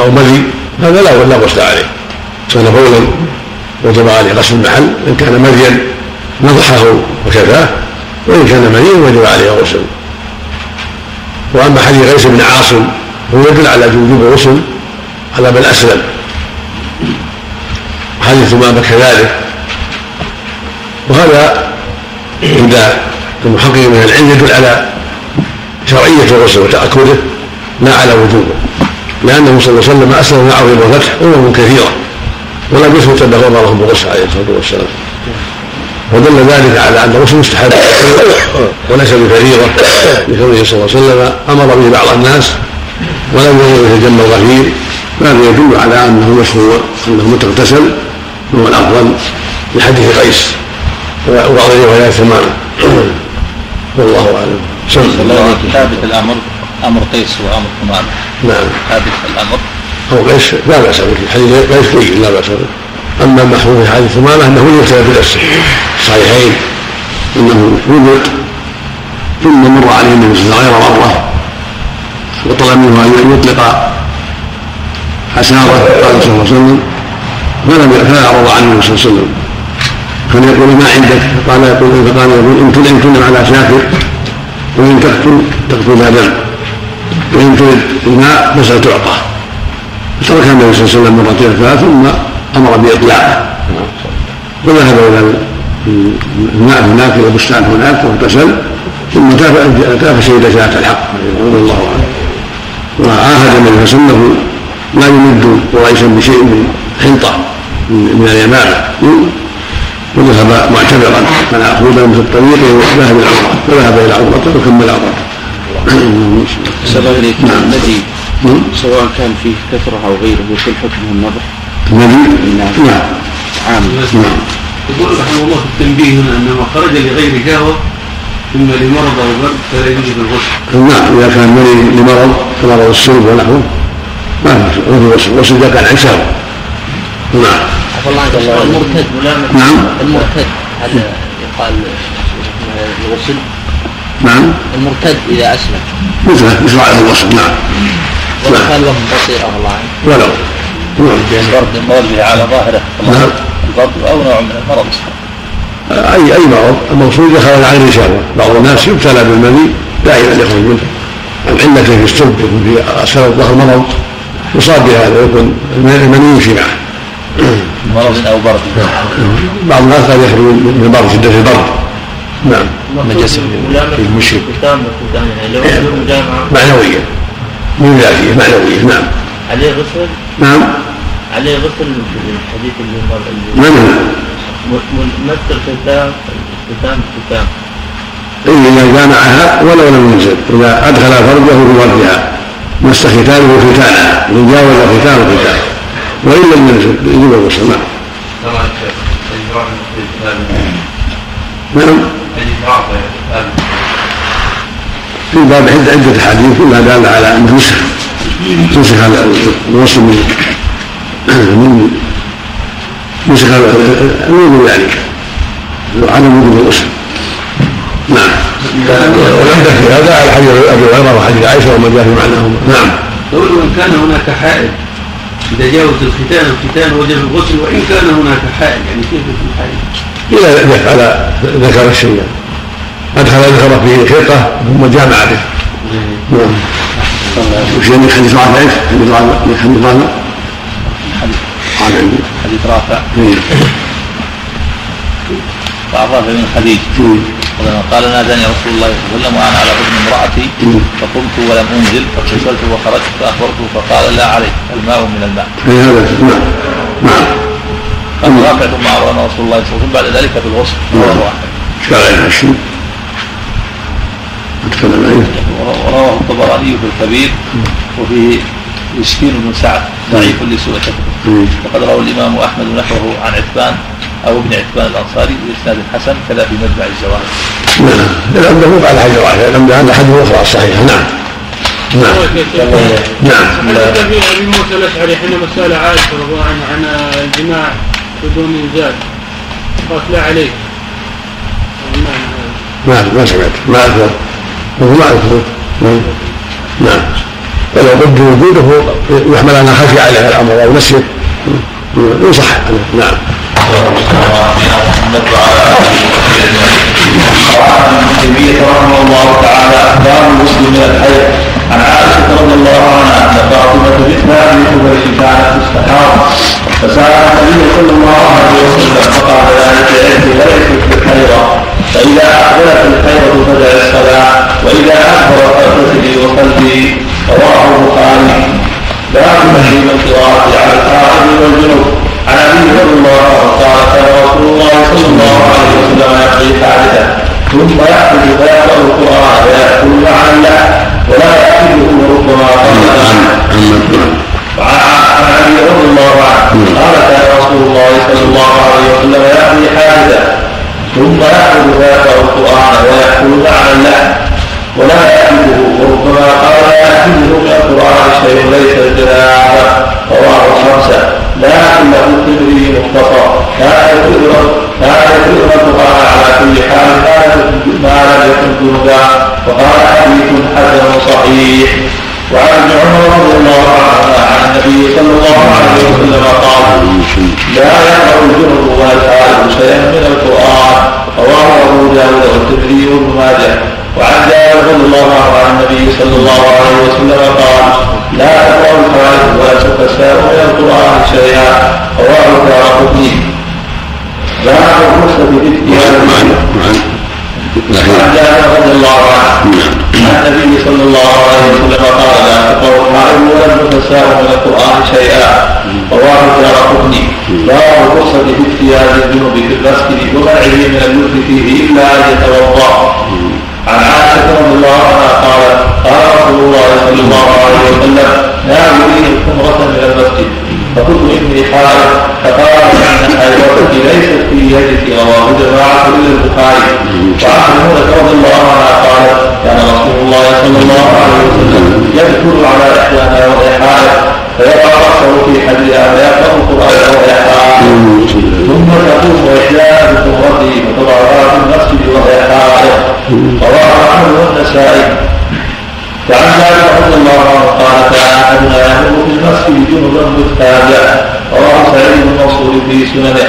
أو ملي هذا لا غسل عليه. كان بولا وجب عليه غسل المحل إن كان مريا نضحه وكفاه وإن كان مريا وجب عليه غسل. وأما حديث غيث بن عاصم هو يدل على وجوب الغسل على من أسلم. حديث ثمامه كذلك وهذا عند المحقق من العلم يدل على شرعية الغسل وتأكده لا على وجوبه. لأنه صلى الله عليه وسلم أسلم معه إلى الفتح أمم كثيرة ولم يثبت انه امرهم بالغسل عليه الصلاة والسلام. ودل ذلك على أن الغسل مستحب. وليس بفريضة لكونه صلى الله عليه وسلم أمر به بعض الناس ولم يامر به الجم الغفير فهذا يدل على أنه مشروع أنه متغتسل هو الأفضل لحديث قيس. وبعض الروايات ثمانه والله أعلم. ثابت الأمر أمر قيس وأمر ثمامه نعم. ثابت الأمر. أو قيس لا بأس به حديث قيس جيد لا بأس به. أما المحفوظ في حديث ثمامة أنه يرتد بنفسه الصحيحين أنه وجد ثم مر عليه النبي صلى الله عليه وسلم غير مرة. وطلب منه أن يطلق حساره قال صلى الله عليه وسلم. فلم فلا أعرض عنه النبي صلى الله عليه وسلم. كان يقول ما عندك؟ فقال يقول فقال يقول إن تنعم تنعم على شاكر وإن تقتل تقتل دم. وإن تريد الماء فسأل تعطى. فترك النبي صلى الله عليه وسلم مرتين ثلاث ثم أمر باطلاقه وذهب إلى الماء هناك إلى البستان هناك واغتسل ثم تاف سيد ساعة الحق رضي الله عنه وعاهد النبي صلى الله عليه وسلم لا يمد قريشا بشيء من حنطة من اليمامة. وذهب معتبرا فنأخذ في الطريق وذهب إلى العمره فذهب إلى عمرته وكمل عمرته سبق نعم. الذي سواء كان فيه كثرة أو غيره يكون حكمه النظر النبي نعم. نعم عام نعم. يقول رحمه الله في التنبيه هنا أن ما خرج لغير شهوة إما لمرض أو برد فلا يجوز الغسل. نعم إذا كان مريض لمرض كمرض السلب ونحوه ما في غسل الغسل اذا كان عن شهوه نعم. عفى الله عنك المرتد. نعم. المرتد. هل يقال الغسل. نعم. المرتد إذا أسلم. مثله مثل على الغسل. نعم. ولو نعم. كان وهم قصير عفى الله عنك. ولو. نعم البرد المرض به على ظاهره. نعم. البرد أو نوع من المرض. اي أي مرض. المقصود يخرج عن شهوه بعض الناس يبتلى بالمني دائما يخرج منه. عن علة في السلب يكون في اسفل الظهر مرض يصاب بهذا يكون المني يمشي معه. مرض أو برد. بعض الناس قد يخرج من البرد شدة البرد. نعم. نجاسة. في المشرك معنويا من ذاتيه معنوية. نعم. عليه غسل؟ نعم. عليه غسل الحديث اللي مر من اللي هو؟ مس الختام الختام الختام. إذا جامعها ولو لم ينزل. إذا أدخل فرجه في فرجها مس ختانه ختانها إن جاوز ختان ختان وإن لم ينزل يجب الغسل نعم. نعم. الإجراء في باب عدة أحاديث كلها دالة على أنه نسخ نسخ الغسل من من نسخ الوضوء يعني عدم وجود الغسل نعم والعمدة في هذا على حديث أبي هريرة وحديث عائشة وما جاء في معناهما نعم وإن كان هناك حائل إذا جاوز الختان الختان وجب الغسل وإن كان هناك حائل يعني كيف في الحائل؟ إذا دخل ذكر الشيء. أدخل ذكر فيه خرقة ثم جامع به نعم. وش عندك حديث رافع حديث رافع حديث رافع عندي حديث رافع. إيه. وعن رافع بن خديج. إيه. قال ناداني رسول الله صلى الله عليه وسلم وأنا على حضن امرأتي. فقمت ولم أنزل فاغتسلت وخرجت فأخبرته فقال لا عليك الماء من الماء. إيه هذا؟ نعم. نعم. قال رافع ثم أمرنا رسول الله صلى الله عليه وسلم. بعد ذلك بالغسل رواه احمد اشكال عليها الشيء أتكلم عليه. ورواه الطبراني في الكبير وفيه مسكين بن سعد ضعيف لسوء حفظه. وقد روى الإمام أحمد نحوه عن عتبان أو ابن عتبان الأنصاري بإسناد حسن كذا في مجمع الزواهر نعم. العمدة مو على حاجة واحدة العمدة على حاجة أخرى الصحيحة نعم. نعم. نعم. حدث في ابي موسى الأشعري حينما سأل عائشة رضي الله عنها عن الجماع بدون انزال قالت لا عليك. ما ما سمعت. ما أذكر وهو نعم. نعم. ولو قلت وجوده يحمل أنها خشي عليها الأمر أو نسيت يصح نعم. ابن تيميه رحمه الله تعالى أخبار المسلم من الحي. عن عائشة رضي الله عنها أن فاطمة بنت ابي حبيب كانت تستحاض فسأل النبي صلى الله عليه وسلم فقال ذلك عندي ليست بالحيضه فإذا اقبلت الحيضه فدع الصلاة وإذا اكبر فاغتسلي وصلي رواه البخاري. باب تحريم القراءة على الحائض والجنوب. عن الله عنه قال كان رسول الله صلى الله عليه وسلم يقضي حادثه ثم يأخذ فيقرأ القرآن ويأكل معا له ولا يأكله وربما قال وعن عن أبي رضي الله عنه قال كان رسول الله صلى الله عليه وسلم يقضي حادثه ثم يأخذ فيقرأ القرآن ويأكل معا له ولا يأكله وربما قال لا يأكله من القرآن شيء ليس الجنابة رواه الخمسة لكنه التدري مختصر كان يقرأ كان يقرأ القرآن على كل حال ما لم يكن جنبا وقال حديث حسن صحيح وعن ابن عمر رضي الله عنهما عن النبي صلى الله عليه وسلم قال لا يقرأ الجنب ولا الحائض شيئا من القرآن رواه أبو داود والترمذي وابن ماجه وعن جابر رضي الله عنه عن النبي صلى الله عليه وسلم قال لا تقرأ الحائض ولا تتساءل من القرآن شيئا رواه الدارقطني لا الرخصة في الاختيار وعن جابر رضي الله عنه عن النبي صلى الله عليه وسلم قال لا تقرأ الحائض ولا تتساءل من القرآن شيئا رواه الدارقطني باب الرخصة في اختيار الجنوب في المسجد ومنعه من اللبس فيه إلا أن يتوضأ عن عائشة رضي الله عنها قالت قال رسول الله صلى الله عليه وسلم ناوليني الحمرة من المسجد. فقلت إني حائض. فقال إن حيضتك ليست في يدك جماعة إلا البخاري وعن ميمونة رضي الله عنها قالت كان رسول الله صلى الله عليه وسلم يدخل على إحدانا وهي حائض. فيضع رأسه في حدها ويقرأ القرآن وهي حائض. ثم تقوم إحدانا بحمرته فتضعها في المسجد وهي حائض. رواه أحمد والنسائي. وعن جابر رضي الله عنه قال كان احدنا يمر في المسجد جنبا متابع رواه سعيد بن في سننه.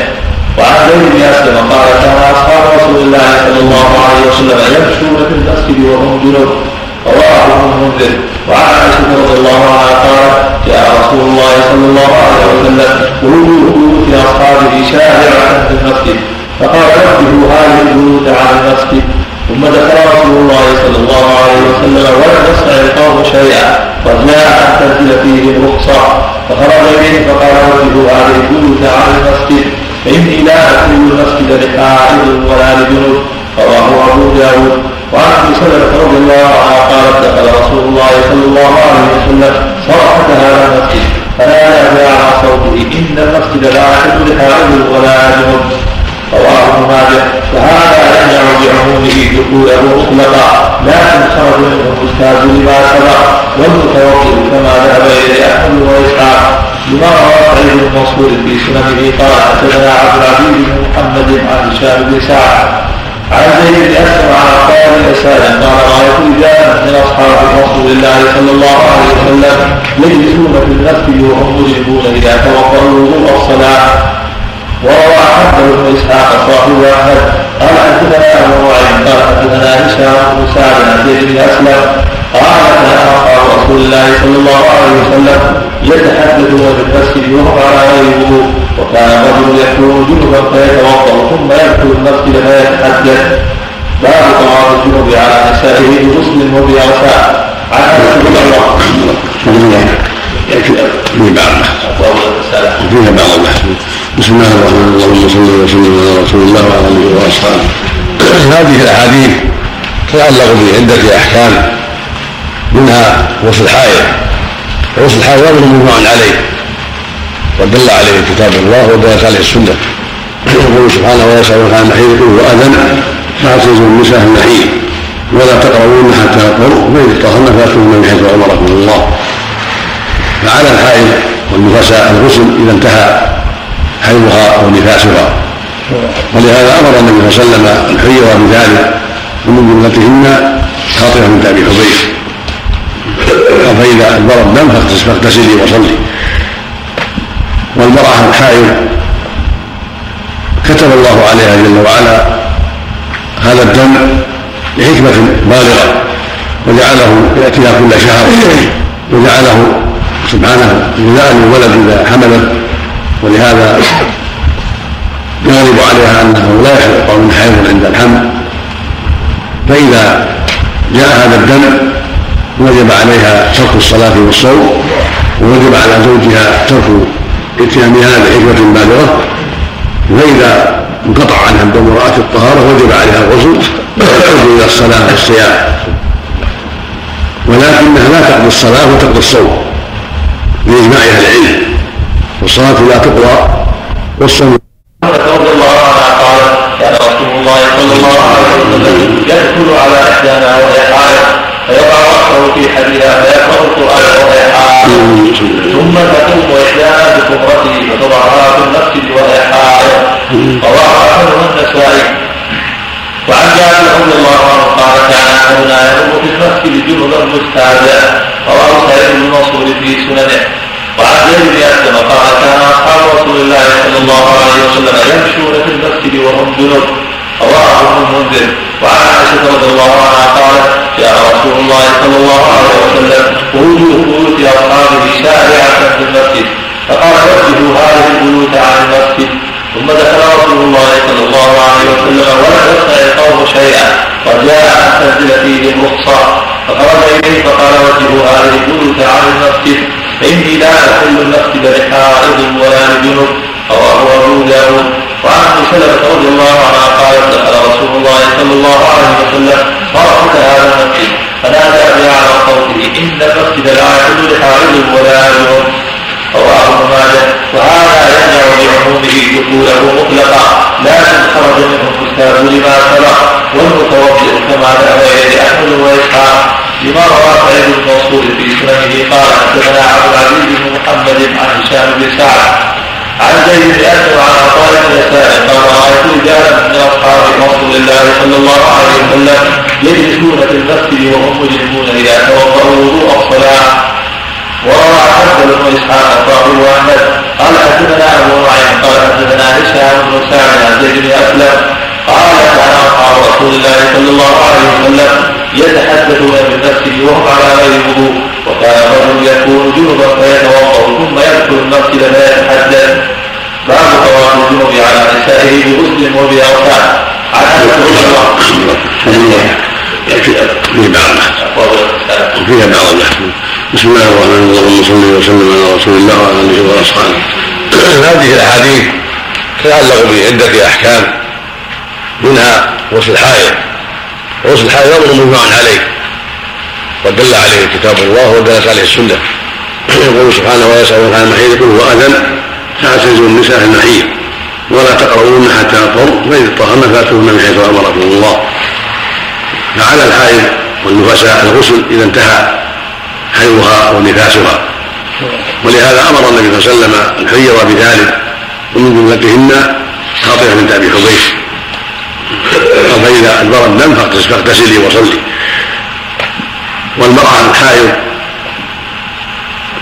وعن زيد بن اسلم قال كان أصحاب رسول الله صلى الله عليه وسلم يمشون في المسجد وهم جنب. رواه ابن المنذر وعن عائشة رضي الله عنها قالت جاء رسول الله صلى الله عليه وسلم ووجوه بيوت أصحابه شاهرة في المسجد. فقال وجهوا هذه سعد عن زيد بن عن عطاء بن يسار قال رايت رجالا من أصحاب رسول الله صلى الله عليه وسلم يجلسون في المسجد وهم مجرمون اذا توضأوا وضوء الصلاه وروى حمد بن إسحاق صاحب احمد قال حدثنا أبو نعيم قال حدثنا هشام بن سعد عن زيد بن أسلم قال كان أصحاب رسول الله صلى الله عليه وسلم يتحدثون في المسجد وهم على غير وضوء. وكان الرجل يكون جنبا فيتوضا ثم يدخل المسجد فيتحدث باب طواف الجنوب على نسائه بغسل وبأغسال عن انس بن بعض فيها بعض بسم الله الرحمن الرحيم اللهم صل وسلم على رسول الله وعلى اله واصحابه هذه الأحاديث تتعلق بعدة أحكام منها غسل الحائض. غسل الحائض أمر مجمع عليه. ودل عليه كتاب الله ودلت عليه السنة. يقول سبحانه ويسألونك عن المحيط قل هو اذن فاعتزلوا النساء في ولا تقربون حتى يطهروا فإن اطهرن فاتوهن من حيث أمركم الله. فعلى الحائض والنفساء الغسل إذا انتهى حيضها أو نفاسها ولهذا أمر النبي صلى الله عليه وسلم الحيض بذلك ومن جملتهن خاطره بنت ابي حبيش فإذا ضرب دم فاغتسلي وصلي. والمرأة الحائض كتب الله عليها جل وعلا هذا الدم لحكمة بالغة وجعله يأتيها كل شهر وجعله سبحانه غذاء للولد إذا حملت ولهذا يغلب عليها أنه لا يحل من حيض عند الحمل. فإذا جاء هذا الدم وجب عليها ترك الصلاة والصوم ووجب على زوجها ترك اتيانها بحكمه بالغة فاذا انقطع عنها الدم ورأت الطهارة وجب عليها الغسل وتخرج إلى الصلاة والصيام. ولكنها لا تقضي الصلاة وتقضي الصوم بإجماع أهل العلم والصلاة لا تقضى والصوم رضي الله عنها قال كان رسول الله صلى الله عليه وسلم يدخل على إحدانا وهي حائض فيضع رأسه في حدها فيقرأ القرآن وهي ثم تقوم احدانا بكفرته فتضعها في المسجد وهي حائض رواه أحمد والنسائي وعن جابر رضي الله عنه قال كان احدنا يمر في المسجد جنبا مستعجلا رواه سعيد بن منصور في سننه. وعن زيد بن أسلم قال كان أصحاب رسول الله صلى الله عليه وسلم يمشون في المسجد وهم جنب. رواه ابن المنذر وعن عائشة رضي الله عنها قالت جاء رسول الله صلى الله عليه وسلم ووجوه بيوت اصحابه شارعه في المسجد. فقال وجهوا هذه البيوت عن المسجد. ثم ذكر رسول الله صلى الله عليه وسلم ولم يصنع القوم شيئا وجاء أن تنزل فيه الرخصة. فخرج إليه فقال وجهوا هذه البيوت عن المسجد فاني لا ادخل المسجد لحائض ولا لجنب. رواه أبو داود. وعن أبي سلمة رضي الله عنها قالت دخل رسول الله صلى الله عليه وسلم فرحت هذا المسجد فنادى باعلى صوته إن المسجد لا يحل لحائض ولا لجنب رواه ابن ماجه. وهذا يمنع بعمومه دخوله مطلقا. لكن خرج منه الكتاب لما سبق. والمتوضئ كما ذهب اليه احمد وإسحاق. لما روى سعيد بن منصور في سننه قال حدثنا عبد العزيز بن محمد عن هشام بن سعد. عن زيد بن اسلم عن عطاء بن يسار قال رأيت رجالا من أصحاب رسول الله صلى الله عليه وسلم يجلسون في المسجد وهم مجرمون إذا توضأوا وضوء الصلاة. وروى حسن بن إسحاق صاحب احمد قال حدثنا أبو نعيم. قال حدثنا هشام بن سعد عن زيد بن أسلم. قال كان أصحاب رسول الله صلى الله عليه وسلم يتحدثون بالمسجد وهم على غير وضوء وكان الرجل يكون جنبا فيتوضا ثم يدخل المسجد فيتحدث باب طواف الجنوب على نسائه بغسل وبأوثان. عن بعض فيها بعض البحث بسم الله الرحمن الرحيم. اللهم صل وسلم على رسول الله وعلى آله وأصحابه. هذه الأحاديث تتعلق بعدة أحكام. منها غسل الحائض. غسل الحائض أمر مجمع عليه ودل عليه كتاب الله ودلت عليه السنة. يقول سبحانه ويسألونك عن المحيط قل هو أذن؟ فاعتزلوا النساء في المحيط ولا تقربون حتى يطهرن فإذا اطهرن فأتوهن من حيث أمركم الله. فعلى الحائض والنفساء الغسل إذا انتهى حيضها ونفاسها. ولهذا أمر النبي صلى الله عليه وسلم الحيض بذلك ومن جملتهن خاطره بنت أبي حبيش فإذا أدبر الدم فاغتسلي وصلي. والمرأة الحائض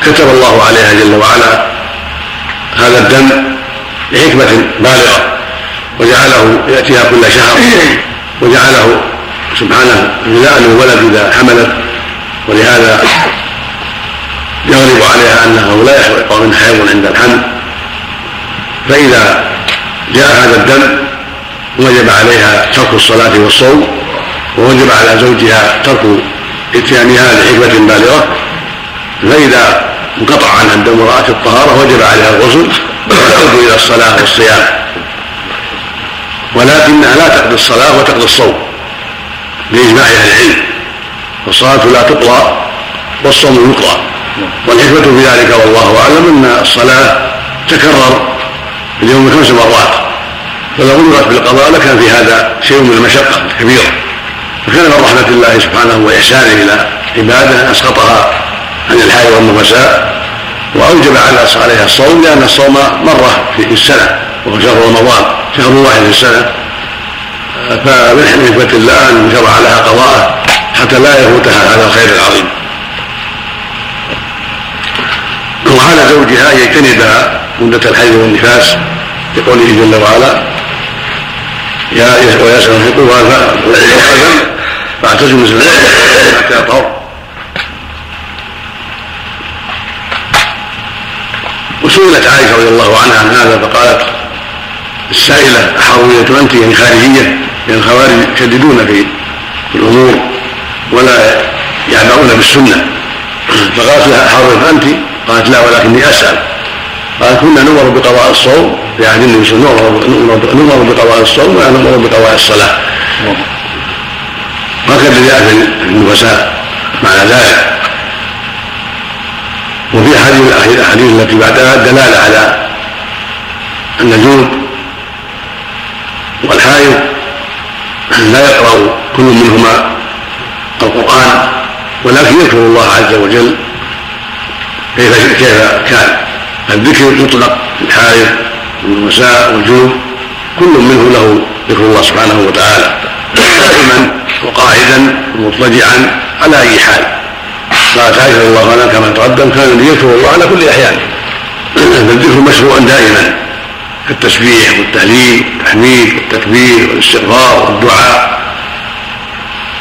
كتب الله عليها جل وعلا هذا الدم لحكمة بالغة وجعله يأتيها كل شهر وجعله سبحانه غذاء للولد إذا حملت ولهذا يغلب عليها أنه لا يقع من حيض عند الحمل. فإذا جاء هذا الدم وجب عليها ترك الصلاة والصوم ووجب على زوجها ترك إتيانها لحكمه بالغة. فإذا انقطع عنها الدم ورأت الطهارة وجب عليها الغسل وتعود إلى الصلاة والصيام. ولكنها لا تقضي الصلاة وتقضي الصوم لإجماع أهل العلم. فالصلاة لا تقضى والصوم يقضى. والحكمة في ذلك والله أعلم أن الصلاة تكرر في اليوم خمس مرات. فلو أمرت بالقضاء لكان في هذا شيء من المشقة الكبيرة. فكان من رحمة الله سبحانه وإحسانه إلى عباده أن أسقطها عن الحي والنفساء وأوجب عليها الصوم لأن الصوم مرة في السنة وهو شهر رمضان شهر واحد في السنة. فمن حكمة الله أن شرع لها قضاءه حتى لا يفوتها هذا الخير العظيم. وعلى زوجها أن يجتنب مدة الحيض والنفاس لقوله جل وعلا ويسأل في القرآن فاعتزلوا النساء حتى يطهر وسئلت عائشة رضي الله عنها عن هذا فقالت السائلة أحاوية أنت يعني خارجية لأن الخوارج يشددون في الأمور ولا يعبأون بالسنة. فقالت لها أحاوية أنت؟ قالت لا ولكني أسأل. قالت كنا نؤمر بقضاء الصوم عهد النبي صلى الله عليه وسلم نؤمر بقضاء الصوم ولا نؤمر بقضاء الصلاة. وهكذا جاء في النفساء معنى ذلك. وفي أحاديث الاحاديث التي بعدها دلالة على أن الجنوب والحائض لا يقرأ كل منهما القرآن ولكن يذكر الله عز وجل كيف كيف كان. الذكر يطلق الحائض والمساء والجنوب كل منه له ذكر الله سبحانه وتعالى. قائما وقاعدا ومضطجعا على أي حال. قالت عائشه رضي الله عنها كما تقدم كان يذكر الله على كل أحيان. فالذكر مشروع دائما. كالتسبيح والتهليل والتحميد والتكبير والاستغفار والدعاء.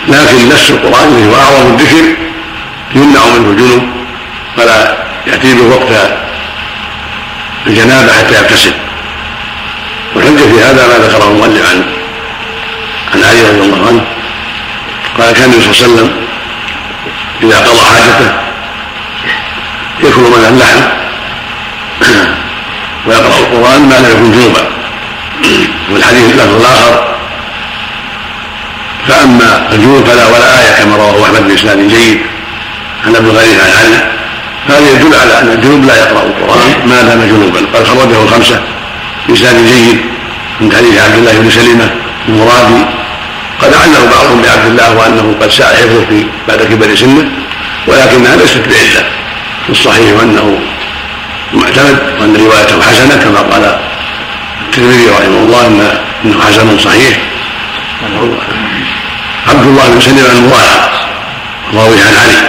لكن نفس القرآن الذي هو أعظم الذكر يمنع منه الجنوب فلا يأتي به وقت الجنابة حتى يغتسل. والحجة في هذا ما ذكره المؤلف عن عن علي رضي الله عنه. قال كان النبي صلى الله عليه وسلم إذا قضى حاجته يأكل من اللحم ويقرأ القرآن ما لم يكن جنوبا. والحديث اللفظ الآخر فأما الجنوب فلا ولا آية كما رواه أحمد بإسناد جيد عن ابن غريب عن علي. هذا يدل على أن الجنوب لا يقرأ القرآن ما دام جنوبا. قد خرجه الخمسة. بإسناد جيد من حديث عبد الله بن سلمة المرادي قد علّه بعضهم بعبد الله وأنه قد ساء حفظه في بعد كبر سنه ولكنها ليست بعلة. الصحيح أنه معتمد وأن روايته حسنة كما قال الترمذي رحمه الله إنه حسن صحيح. عبد الله بن سلمة المراد راوي عن علي.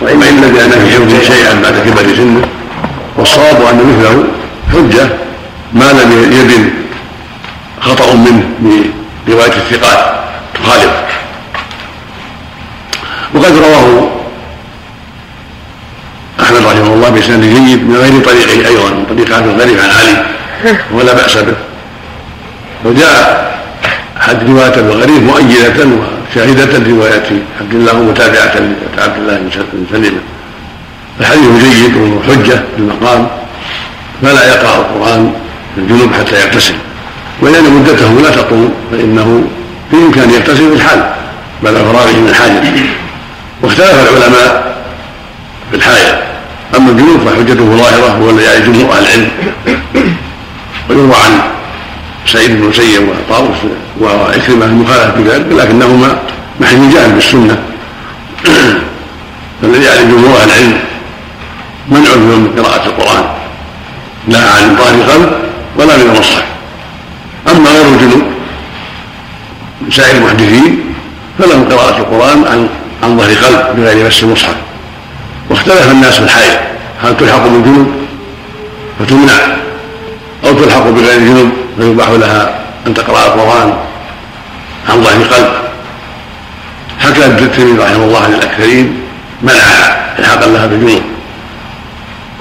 وإما إن أنا في حفظه شيئا بعد كبر سنه والصواب أن مثله حجة ما لم يبن خطأ منه برواية الثقات تخالف وقد رواه أحمد رحمه الله بإسناد جيد من غير طريقه أيضا من طريق عبد الغريب عن علي ولا بأس به. وجاء حد رواية ابن الغريب مؤيدة شاهدة لرواية عبد الله ومتابعة لعبد الله بن سلمة الحديث جيد وحجة في المقام. فلا يقرأ القرآن في الجنوب حتى يغتسل. ولأن مدته لا تطول فإنه في إمكان يغتسل في الحال بعد فراغه من الحاجة. واختلف العلماء في الحاجة. أما الجنوب فحجته ظاهرة هو الذي يعني جمهور أهل العلم. ويروى عن سعيد بن مسيب وطاووس وعكرمة المخالفة بذلك لكنهما محجوجان بالسنة. فالذي يعني جمهور أهل العلم منع من قراءة القرآن. لا عن قلب ولا من المصحف. أما غير الجنوب من سائر المحدثين فلهم قراءة القرآن عن عن ظهر قلب بغير مس المصحف. واختلف الناس في الحيض هل تلحق بالجنوب؟ فتمنع. أو تلحق بغير الجنوب فيباح لها أن تقرأ القرآن عن ظهر قلب. حكى الترمذي رحمه الله عن الأكثرين منعها إلحاقا لها بالجنوب.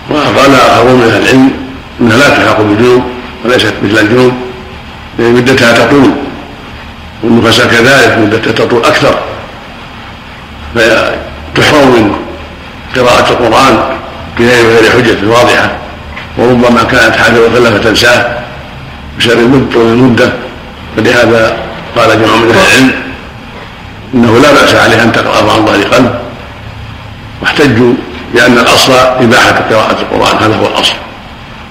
وقال آخرون من أهل العلم أنها لا تلحق بالجنوب وليست مثل الجنوب مدتها تطول والنفساء كذلك مدتها تطول أكثر فتحرم من قراءة القرآن بغير غير حجة واضحة وربما كانت حاجة وخلة فتنساه بسبب المدة فلهذا قال جماعة من أهل العلم إنه لا بأس عليها أن تقرأ عن ظهر قلب واحتجوا بأن الأصل إباحة قراءة القرآن هذا هو الأصل.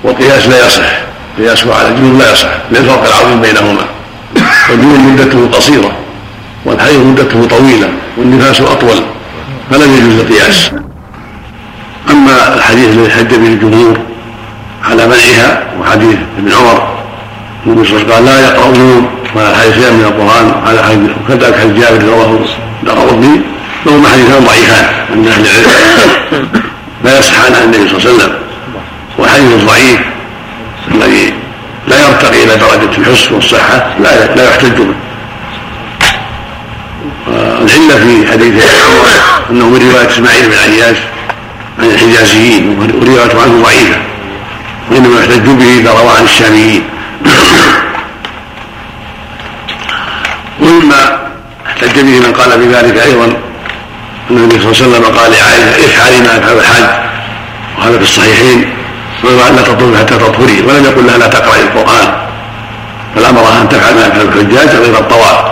والقياس لا يصح. قياسه على الجنوب لا يصح. للفرق العظيم بينهما. الجنوب مدته قصيرة والحيض مدته طويلة والنفاس أطول فلم يجوز القياس. أما الحديث الذي حج به الجمهور على منعها وحديث ابن عمر النبي صلى الله عليه وسلم قال لا يقرؤون ولا حديثان من القرآن على حديث وكذلك حديث جابر رواه الدارقطني فهما حديثان ضعيفان عند أهل العلم. لا يصح عن النبي صلى الله عليه وسلم. والحديث الضعيف الذي لا يرتقي إلى درجة الحسن والصحة لا لا يحتج به. العلة في حديث أنه من رواية إسماعيل بن عياش عن الحجازيين وروايته عنه ضعيفة وإنما يحتج به إذا روى عن الشاميين. ومما احتج به من قال بذلك أيضا أن النبي صلى الله عليه وسلم قال لعائشة إفعلي ما يفعل الحاج. وهذا في الصحيحين. لا تطلبي حتى تطهري ولم يقل لها لا تقرأي القرآن. بل أمرها أن تفعل ما يفعل الحجاج غير الطواف.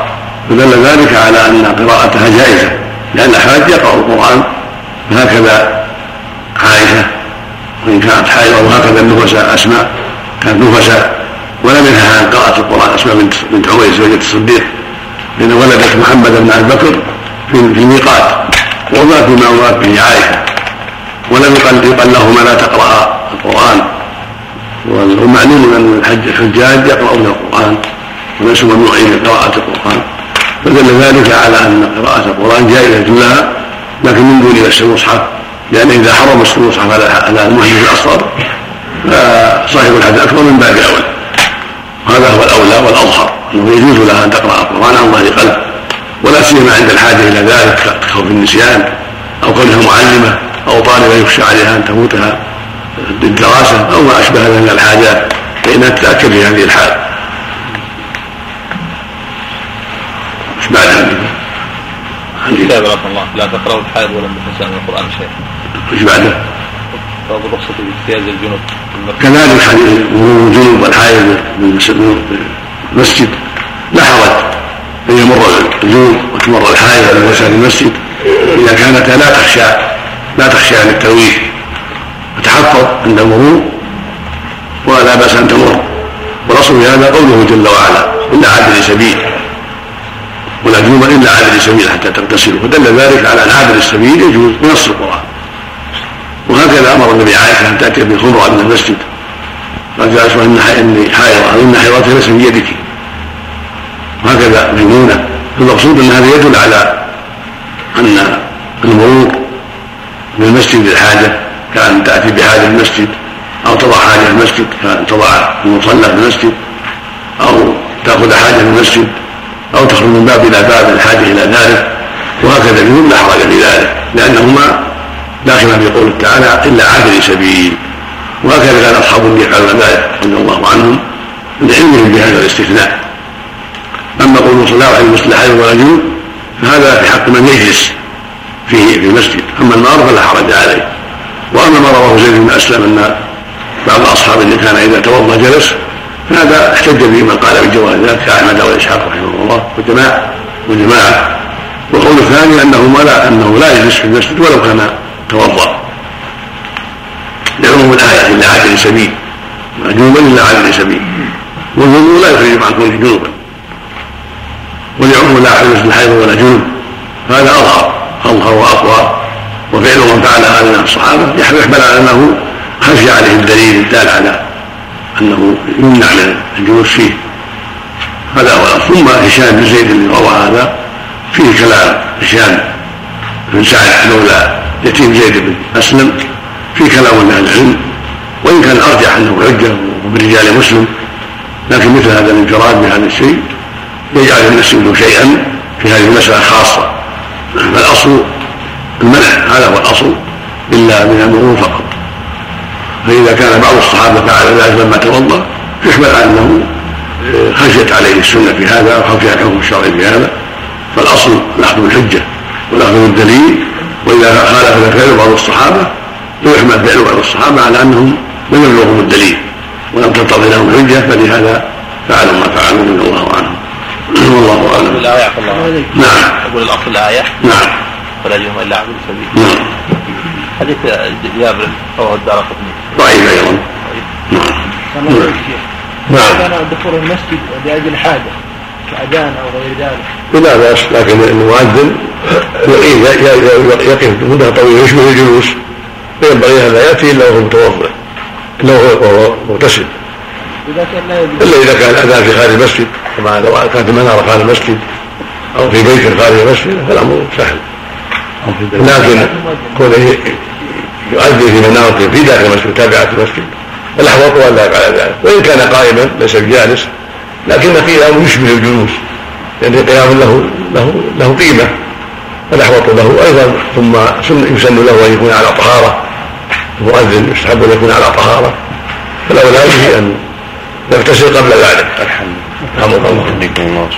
فدل ذلك على أن قراءتها جائزة لأن الحاج يقرأ القرآن. فهكذا عائشة وإن كانت حائضة وهكذا النفساء أسماء كانت نفساء. ولم ينهى عن قراءة القرآن. أسماء بنت بنت عميس زوجة الصديق. لأن ولدت محمد بن أبي بكر في الميقات. وما فيما أمرت به عائشة. ولم يقل لهما لا تقرأ. القرآن. والمعلوم أن الحج الحجاج يقرؤون القرآن وليسوا ممنوعين من قراءة القرآن. فدل ذلك على أن قراءة القرآن جائزة لها لكن من دون مس المصحف. لأن إذا حرم مس المصحف على المحدث الأصغر فصاحب الحدث الأكبر من باب أولى وهذا هو الأولى والأظهر أنه يجوز لها أن تقرأ القرآن عن ظهر قلب. ولا سيما عند الحاجة إلى ذلك كخوف النسيان أو كونها معلمة أو طالبة يخشى عليها أن تفوتها بالدراسة أو ما أشبه ذلك من الحاجات فإنها تتأكد في هذه الحال إيش بعدها؟ كتاب الله. لا تقرأوا الحائض ولا النفساء من القرآن شيء إيش بعده؟ باب الرخصة باجتياز الجنوب. كذلك حديث مرور الجنوب والحائض المسجد لا حرج ان يمر الجنوب وتمر الحائض على المسجد. إذا كانت لا تخشى لا تخشى عن الترويح وتحفظ عند المرور ولا بأس أن تمر. والأصل في هذا قوله جل وعلا الا عابر سبيل. ولا جنوب الا عابر سبيل حتى تغتسلوا فدل ذلك على أن عابر السبيل يجوز بنص القرآن. وهكذا أمر النبي عائشة أن تأتي بخمره من المسجد. قال اسمع اني حائضة إن حيضتي ليس بيدك وهكذا ميمونة. المقصود أن هذا يدل على أن المرور من المسجد للحاجه كأن تأتي بحاجه المسجد أو تضع حاجة في المسجد كأن تضع المصلى في المسجد أو تأخذ حاجة في المسجد أو تخرج من باب إلى باب الحاجة إلى ذلك وهكذا الجنوب لا حرج في ذلك لأنهما داخلا في قوله تعالى إلا عابر سبيل وهكذا كان أصحاب النبي يفعلون ذلك رضي الله عنهم لعلمهم بهذا الاستثناء أما قول عليه وسلم ولا جنوب فهذا في حق من يجلس فيه في المسجد أما النار فلا حرج عليه. وأما ما رواه زيد بن أسلم أن بعض اصحاب اللي كان إذا توضأ جلس فهذا احتج به من قال بجواز ذلك كاحمد واسحاق رحمه الله وجماعه وجماعه والقول الثاني أنه ما لا أنه لا يجلس في المسجد ولو كان توضأ. لعموم الآية الا عاجل سبيل. جنوبا الا عاجل سبيل. والوضوء لا يخرج عن كونه جنوبا ولعموم لا حدث الحيض ولا جنوب. هذا اظهر أظهر وأقوى. وفعل من فعل هذا من الصحابه يحمل على أنه خشي عليه الدليل الدال على أنه يمنع من الجلوس فيه. هذا هو. ثم هشام بن زيد اللي روى هذا فيه كلام هشام بن سعد مولى يتيم زيد بن أسلم في كلام من أهل العلم وإن كان أرجح أنه حجة وبرجال مسلم لكن مثل هذا الانفراد بهذا الشيء يجعل الناس شيئا في هذه المسألة خاصة. فالاصل المنع هذا هو الأصل إلا من المرور فقط. فإذا كان بعض الصحابة فعل ذلك لما توضأ يحمل على انه خشيت عليه السنة في هذا أو خشي الحكم الشرعي في هذا. فالأصل الأخذ بالحجة والأخذ بالدليل. وإذا خالف فعل بعض الصحابة فيحمل فعل بعض الصحابة على أنهم لم يبلغهم الدليل ولم تنتظر لهم الحجة فلهذا فعلوا ما فعلوا من الله عنهم. والله أعلم. الآية الله. نعم. أقول الأصل الآية. نعم. ولا يجوم إلا عبد السبيل نعم حديث جابر رواه الدار قطني. ضعيف أيضا. نعم. نعم. كان دخول المسجد لأجل حاجة كأذان أو غير ذلك. لا بأس لكن المؤذن يقف يقف مدة طويلة يشبه الجلوس. فينبغي أن لا يأتي إلا وهو متوضا إلا وهو مغتسل. إذا كان لا يجوز إلا إذا كان الاذان في خارج المسجد كما لو كانت المناره خارج المسجد أو في بيت خارج المسجد فالأمر سهل. لكن كونه يؤذن في مناره في داخل المسجد تابعه المسجد الأحوط الا يفعل ذلك وإن كان قائما ليس بجالس لكن قيامه يشبه الجلوس. لأن يعني قيام له له له قيمة. فالاحوط له أيضا ثم يسن له أن يكون على طهارة. المؤذن يستحب أن يكون على طهارة. فالأولى به أن يغتسل قبل ذلك. الحمد لله.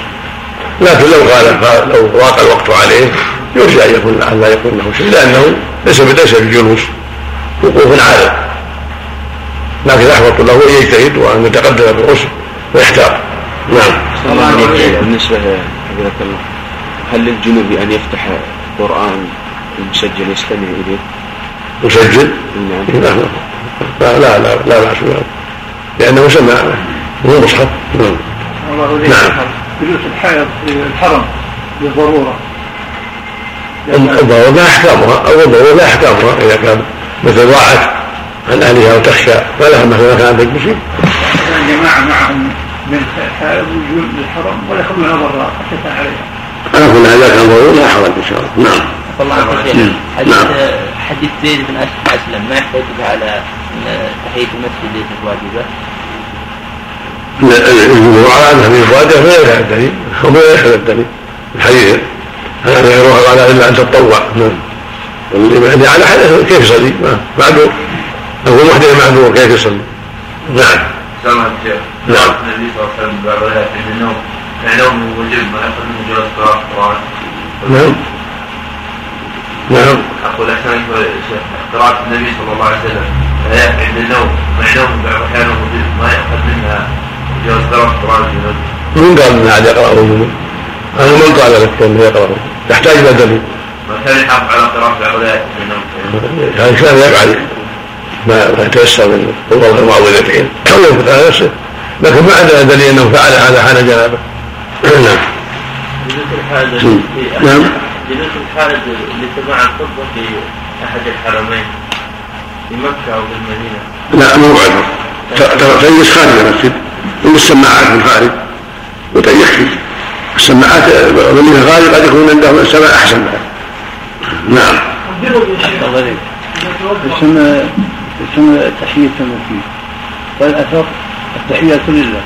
لكن لو قال لو ضاق الوقت عليه يرجى أن يكون أن لا يكون له شيء لأنه ليس ليس بجلوس وقوف عارض. لكن الاحوط له ان يجتهد وأن يتقدم بالغسل ويحتاط. نعم. بالنسبة حفظك الله هل للجنوب أن يفتح قرآن مسجل يستمع إليه؟ مسجل؟ نعم. لا لا لا لا بأس بذلك لأنه سمع هو مصحف. نعم. نعم. جلوس الحائض في الحرم بالضروره الضرورة لا أحكامها أو الضرورة أحكامها إذا كان مثل ضاعت عن أهلها وتخشى فلها مثلا كان تجلس كان جماعة معهم من للحرم ولا يخرجون برا خشيه عليها على كل هذا كان ضروري لا حرج إن شاء الله. نعم. الله عنك نعم. حديث نعم. حديث زيد بن أس- أسلم ما يحتاج على أن تحية المسجد ليست واجبه الجمهور على أنها من الواجب فلا يدع الدليل. لا يحل الدليل. الحديث هذا غيرها قال إلا أن تتطوع. نعم. واللي على حدث كيف يصلي؟ ما معذور. أقول محدث معذور كيف يصلي؟ نعم. سلام الشيخ. نعم. النبي صلى الله عليه وسلم الروايات عند النوم النوم وجب ما يأخذ من جواز قراءة القرآن نعم. نعم. أقول أحسن شيخ قراءة النبي صلى الله عليه وسلم الآيات عند النوم مع نوم بعض الأحيان وجب ما يأخذ منها جواز قراءة القرآن الجنوب من قال ان عاد يقرأه الجنوب؟ أنا من قال لك أنه يقرأه؟ يحتاج إلى دليل. ما كان يحافظ على الآيات عند النوم يعني يفعل ما يتيسر من الله المعوذتين كان ينفق على نفسه. لكن ما عندنا دليل أنه فعل هذا حال جنابه. نعم. في- نعم. جلوس الحاجة لسماع الخطبة في أحد الحرمين في مكة أو في المدينة. لا مو ت- تجلس خارج المسجد من السماعات من خارج. وتيكفي السماعات في خارج قد يكون عندهم السماع أحسن. نعم. السنة السنة تحية فيه والأثر التحية لله.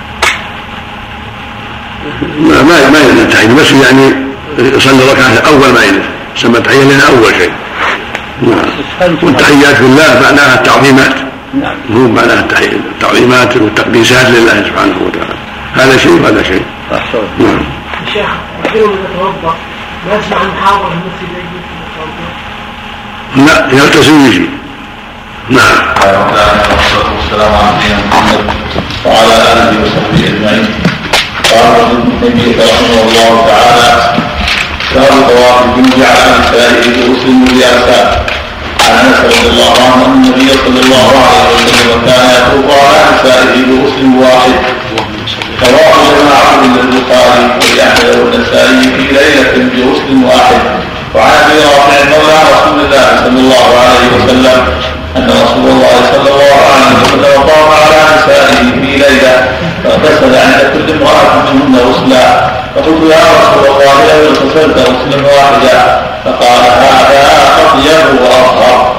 ما ما ما يلزم التحية بس يعني يصلي ركعة أول ما يلزم. سمى التحية لنا أول شيء. نعم. والتحيات لله معناها التعظيمات. نعم. مو معناها التعظيمات والتقديسات لله سبحانه وتعالى. هذا شيء وهذا شيء. أحسن نعم. الشيخ يحرم ان يتوضأ. ما يسمع المحاضرة المسجد يجي لا يغتسل ويجي نعم. والصلاة والسلام على نبينا محمد وعلى آله وصحبه أجمعين. قال ابن تيمية رحمه الله تعالى باب طواف على نسائه بغسل ورياسات عن أنس رضي الله عنه أن النبي صلى الله عليه وسلم كان يطوف على نسائه بغسل واحد رواه جماعة من البخاري ولأحمد والنسائي في ليلة بغسل واحد. وعن أبي رافع مولى رسول الله صلى الله عليه وسلم أن رسول الله صلى الله عليه وسلم طاف على نسائه في ليلة فاغتسل عند كل امرأة منهن غسلا. فقلت يا رسول الله لو اغتسلت غسلا واحدا؟ فقال هذا اطيب وأطهر.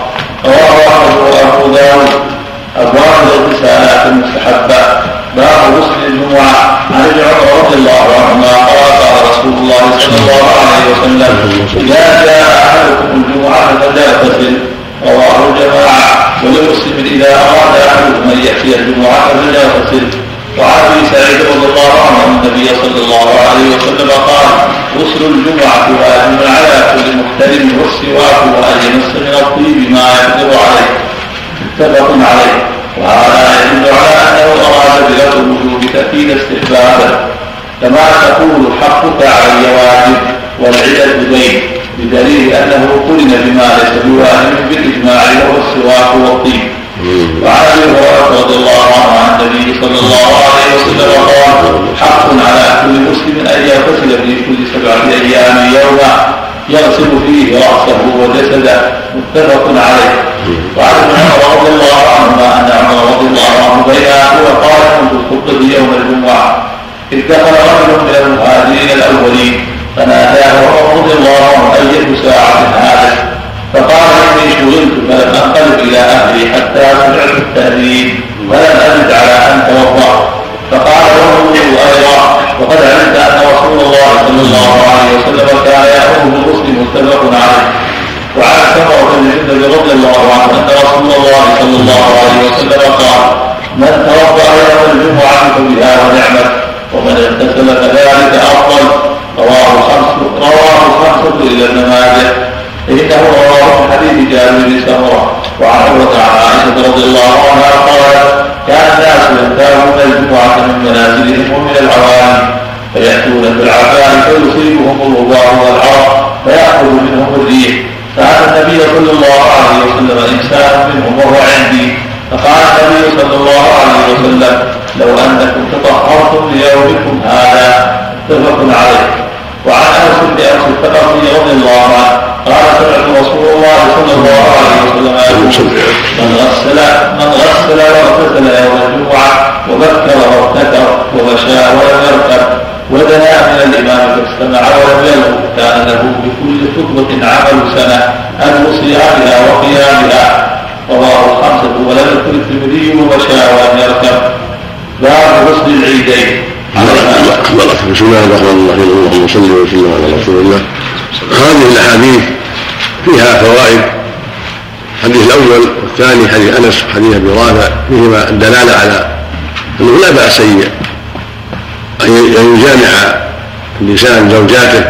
الانسان زوجاته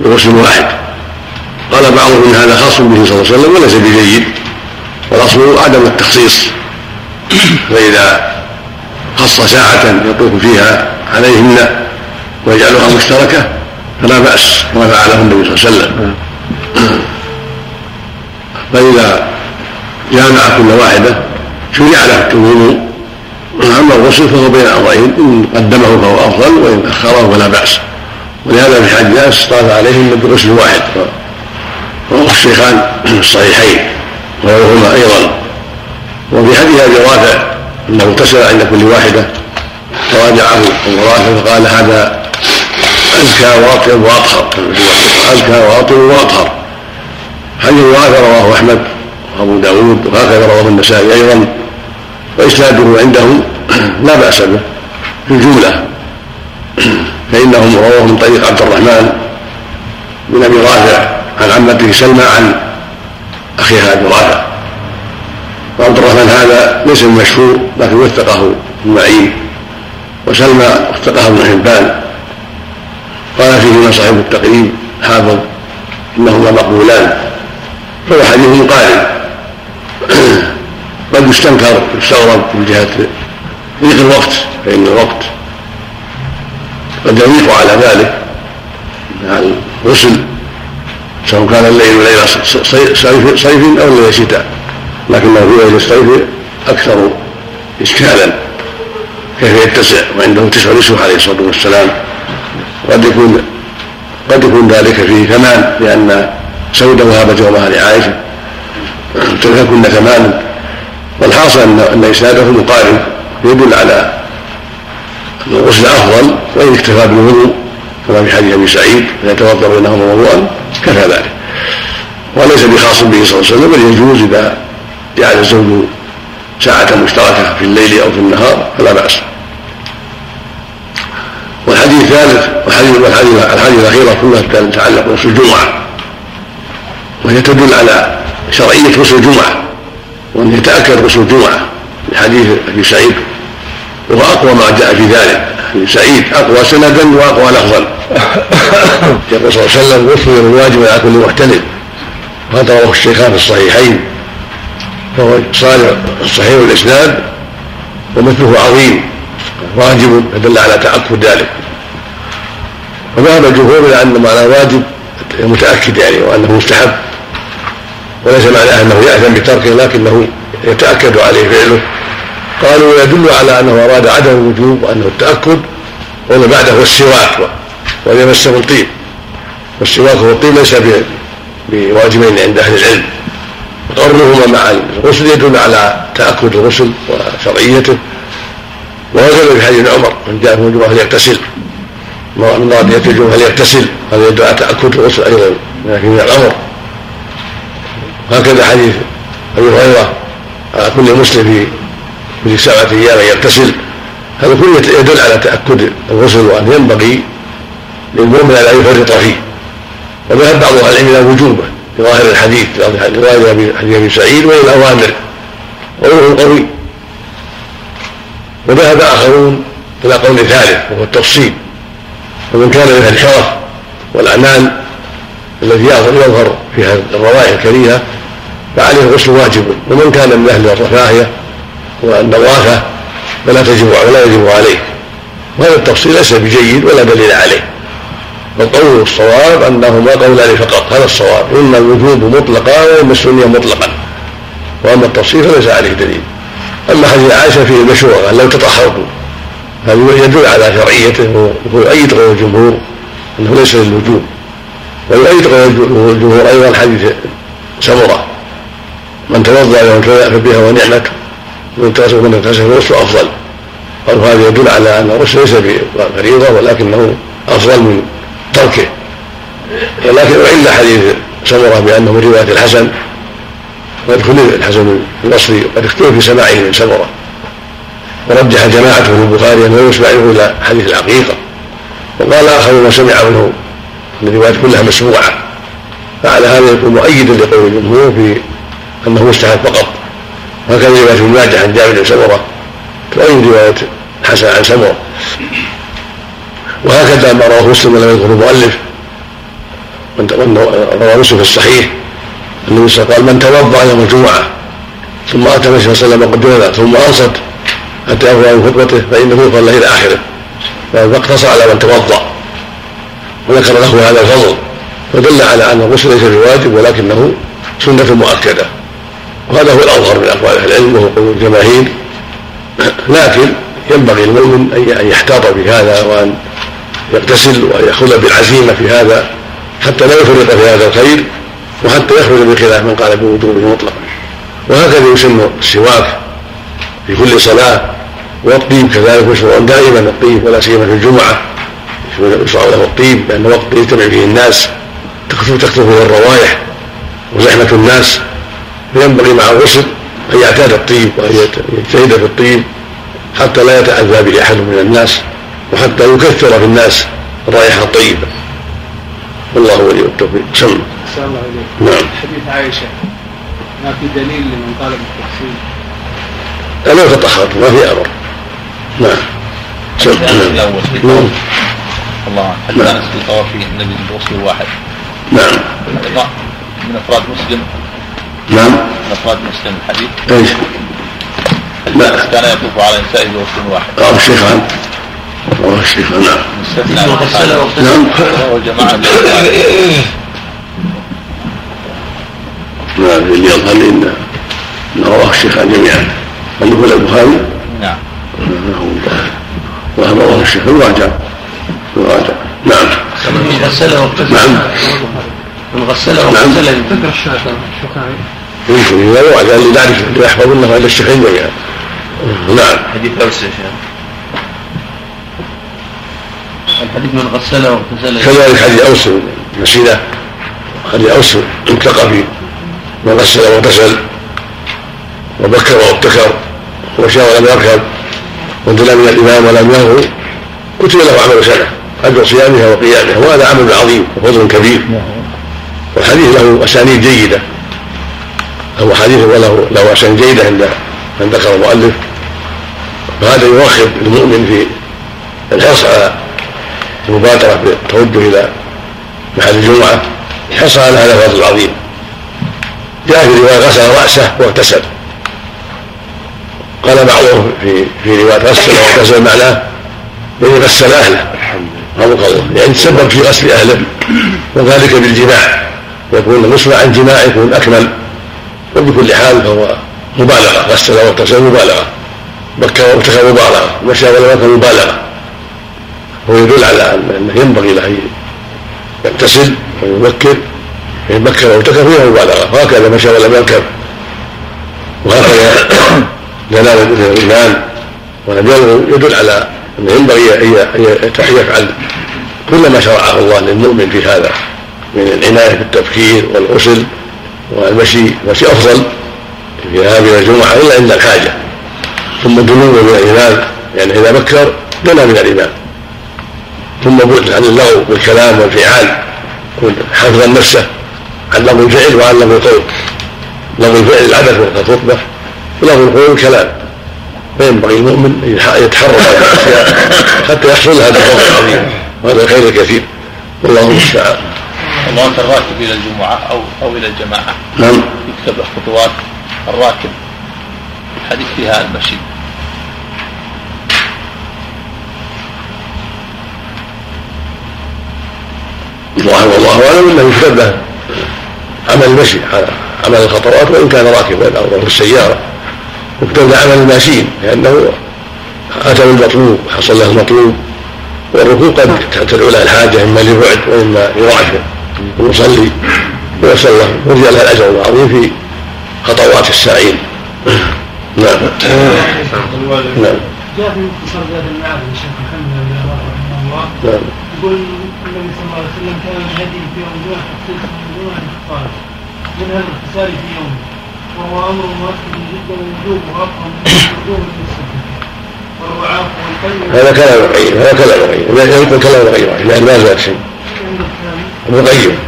بغسل واحد. قال بعضهم إن هذا خاص به صلى الله عليه وسلم وليس بجيد. والأصل عدم التخصيص. فإذا خص ساعة يطوف فيها عليهن ويجعلها مشتركة فلا بأس كما فعله النبي صلى الله عليه وسلم. فإذا جامع كل واحدة شرع له الوضوء أما الغسل فهو بين أمرين إن قدمه فهو أفضل وإن أخره فلا بأس. ولهذا في حديث أنس طاف عليهم بغسل واحد. رواه الشيخان الصحيحين وغيرهما أيضا. وفي حديث أبي رافع أنه اغتسل عند كل واحدة فراجعه أبو رافع فقال هذا أزكى وأطيب وأطهر. أزكى وأطيب وأطهر. حديث رافع رواه أحمد وأبو داود وهكذا رواه النسائي أيضا. وإسناده عندهم لا بأس به في الجملة. فإنهم رواه من طريق عبد الرحمن بن أبي رافع عن عمته سلمى عن أخيها أبي رافع. وعبد الرحمن هذا ليس بمشهور لكن وثقه ابن معين. وسلمى وثقه ابن حبان. قال فيهما صاحب التقريب حافظ إنهما مقبولان. فهو حديث قارن قد يستنكر يستغرب من جهة ضيق الوقت فإن الوقت قد يضيق على ذلك مع الغسل سواء كان الليل ليلة صيف أو ليلة شتاء لكنه في ليلة الصيف أكثر إشكالا. كيف يتسع؟ وعنده تسع نسوة عليه الصلاة والسلام. قد يكون قد يكون ذلك فيه كمال لأن سودة وهبت يومها لعائشة كن كمالا. والحاصل أن إسناده مقارب يدل على الغسل أفضل وإن اكتفى بالوضوء كما في حديث أبي سعيد إذا توضأ بينهما وضوءا كفى ذلك. وليس بخاص به صلى الله عليه وسلم بل يجوز إذا جعل الزوج ساعة مشتركة في الليل أو في النهار فلا بأس. والحديث الثالث والحديث والحديث الحديث الأخيرة كلها تتعلق بغسل الجمعة. وهي تدل على شرعية غسل الجمعة وأن يتأكد غسل الجمعة. لحديث أبي سعيد وهو أقوى ما جاء في ذلك. سعيد أقوى سندا وأقوى لفظا. يقول صلى الله عليه وسلم غسل الواجب على كل محتلم وهذا رواه الشيخان في الصحيحين. فهو صالح صحيح الإسناد ومثله عظيم. واجب يدل على تأكد ذلك. وذهب الجمهور إلى أن معنى واجب متأكد يعني وأنه مستحب. وليس معناه أنه يأثم بتركه لكنه يتأكد عليه فعله. قالوا يدل على أنه أراد عدم الوجوب وأنه التأكد وأن بعده السواك وأن يمسه الطيب والسواك والطيب ليس بواجبين عند أهل العلم. قرنهما مع الغسل يدل على تأكد الغسل وشرعيته. وهكذا في حديث عمر من جاء من الجمعة فليغتسل. من أراد يأتي الجمعة فليغتسل. هذا يدل على تأكد الغسل أيضا لكن من الأمر. هكذا حديث أبي هريرة على كل مسلم في سبعة أيام يغتسل. هذا كله يدل على تأكد الغسل وأن ينبغي للمؤمن لا يفرط فيه. وذهب بعض أهل العلم إلى وجوبه في ظاهر الحديث رواية حديث أبي سعيد وإلى الأوامر قوله قوي. وذهب آخرون إلى قول ثالث وهو التفصيل. ومن كان من الشرف والأعمال التي يظهر فيها الروائح الكريهة فعليه الغسل واجب. ومن كان من أهل الرفاهية والنظافة فلا تجب ولا يجب عليه. وهذا التفصيل ليس بجيد ولا دليل عليه. والقول الصواب أنهما قولان فقط. هذا الصواب. اما الوجوب مطلقا واما السنية مطلقا. وأما التفصيل فليس عليه دليل. أما حديث عائشة فيه المشروع ان لو تطهرتوا هذا يدل على شرعيته ويؤيد قول الجمهور إنه ليس للوجوب. ويؤيد قول الجمهور أيضا حديث سمرة. من توضأ يوم فبها ونعمته من تغسل من تغسل الغسل افضل قالوا هذا يدل على أن الغسل ليس بفريضة ولكنه أفضل من تركه. ولكن أعل حديث سمرة بأنه من رواية الحسن وقد اختلف الحسن البصري وقد اختلف في سماعه من سمرة ورجح جماعته في البخاري أنه يسمع منه إلى حديث العقيقة وقال آخرون سمع منه أن الروايات كلها مسموعة. فعلى هذا يكون مؤيدا لقول الجمهور في أنه مستحب فقط. وهكذا رواية ابن ماجه عن جابر بن سمرة تؤيد رواية الحسن عن سمرة وهكذا ما رواه مسلم ولم يذكر المؤلف. روى مسلم في الصحيح. النبي صلى قال من توضأ يوم الجمعة ثم أتى النبي صلى الله عليه وسلم قد جلد ثم أنصت حتى يفرغ من خطبته فإنه يغفر له إلى اخره فاقتصر على من توضأ. وذكر له هذا الفضل. فدل على أن الغسل ليس بواجب ولكنه سنة مؤكدة. وهذا هو الأظهر من أقوال أهل العلم وهو قول الجماهير. لكن ينبغي المؤمن أن يحتاط في هذا وأن يغتسل ويأخذ بالعزيمة في هذا حتى لا يفرط في هذا الخير وحتى يخرج بخلاف من قال بوجوبه مطلقا وهكذا يسن السواك في كل صلاة. والطيب كذلك مشروع دائما الطيب ولا سيما في الجمعة. يشرع له الطيب لأن وقت يجتمع فيه الناس تكثر فيه الروائح وزحمة الناس. فينبغي مع الغسل أن يعتاد الطيب وأن يجتهد في الطيب حتى لا يتأذى به أحد من الناس وحتى يكثر في الناس الرائحة الطيبة والله ولي التوفيق. سم. الله إليك نعم. حديث عائشة. ما في دليل لمن طالب التفصيل أنا تطهرت ما في أمر. نعم. سم. الأول. في نعم. الله حتى أنس في طواف النبي الغسل الواحد نعم. من أفراد مسلم نعم. من افراد مسلم الحديث؟ إيش؟ لا. كان يطوف على نسائه بوقت واحد. رواه الشيخان رواه الشيخان نعم. مستثنى نعم. وجماعه نعم. اللي يظهر لي انه رواه الشيخان جميعا. انه هو البخاري؟ نعم. وهذا رواه الشيخ. الراجع الراجع نعم. من غسله نعم. من غسله نعم. واغتسل ذكر الشافعي يمكن اذا قال لي نعرف يحفظ إنه عند الشيخين جميعا نعم. حديث اوس يا شيخ. الحديث من غسله واغتسل كذلك حديث أوس. نسينا. حديث أوس انتقى في من غسل واغتسل وبكر وابتكر. ومشى ولم يركب. وانزل من الإمام ولم يهو كتب له عمل سنه أجر صيامها وقيامها. وهذا عمل عظيم وفضل كبير. والحديث له أسانيد جيدة. هو حديث وله له أسانيد جيدة عند من ذكر المؤلف. فهذا يرغب المؤمن في الحرص على المبادرة بالتوجه إلى محل الجمعة حرصا على هذا الفضل العظيم. جاء في رواية غسل رأسه واغتسل. قال بعضهم في في رواية غسل واغتسل معناه يعني غسل أهله. رحمك الله يعني تسبب في غسل أهله وذلك بالجماع. يكون الغسل عن جماع يكون أكمل. وبكل حال فهو مبالغة. غسل واغتسل مبالغة. بكى وابتكى مبالغة. مشى ولا مكى مبالغة. هو يدل على أنه ينبغي له أن يغتسل ويبكر فان بكر وابتكر فيها مبالغة. وهكذا مشى ولم يركب وهكذا جلال الايمان ولم يدل على أنه ينبغي أن يفعل كل ما شرعه الله للمؤمن في هذا. من العنايه بالتبكير والغسل والمشي المشي أفضل في هذه الجمعة إلا عند الحاجة. ثم الدنو من الإيمان يعني إذا بكر دنا من الإيمان. ثم بعد عن اللغو والكلام والفعال يكون حافظا نفسه عن لغو الفعل وعن لغو القول. لغو الفعل العبث والخطبه ولغو القول الكلام. فينبغي المؤمن أن يتحرك على الأشياء حتى يحصل هذا الفضل العظيم. وهذا الخير الكثير والله المستعان. خطوات الراكب إلى الجمعة أو أو إلى الجماعة. نعم. يكتب خطوات الراكب. الحديث فيها المشي الله والله أعلم أنه يكتب له عمل المشي عمل الخطوات وإن كان راكبا أو في السيارة. يكتب له عمل الماشيين لأنه أتى بالمطلوب حصل له المطلوب والركوع قد تدعو له الحاجة إما لبعد وإما لرعشه ويصلي ويسال الله يرجى له الأجر العظيم في خطوات الساعين نعم. نعم. جاء في مختصر زاد المعاد للشيخ محمد بن رحمه الله نعم. يقول النبي صلى الله عليه وسلم كان الهدي في يوم الجمعه تغتسل من دون الاخطار منها الاغتسال في يومه وهو أمر مؤكد جدا وجوب وافضل من وجوب السنة والرعاف والقلب هذا كلام القيم هذا كلام القيم لا يقول كلام القيم لأن ما زاد شيء. ابن القيم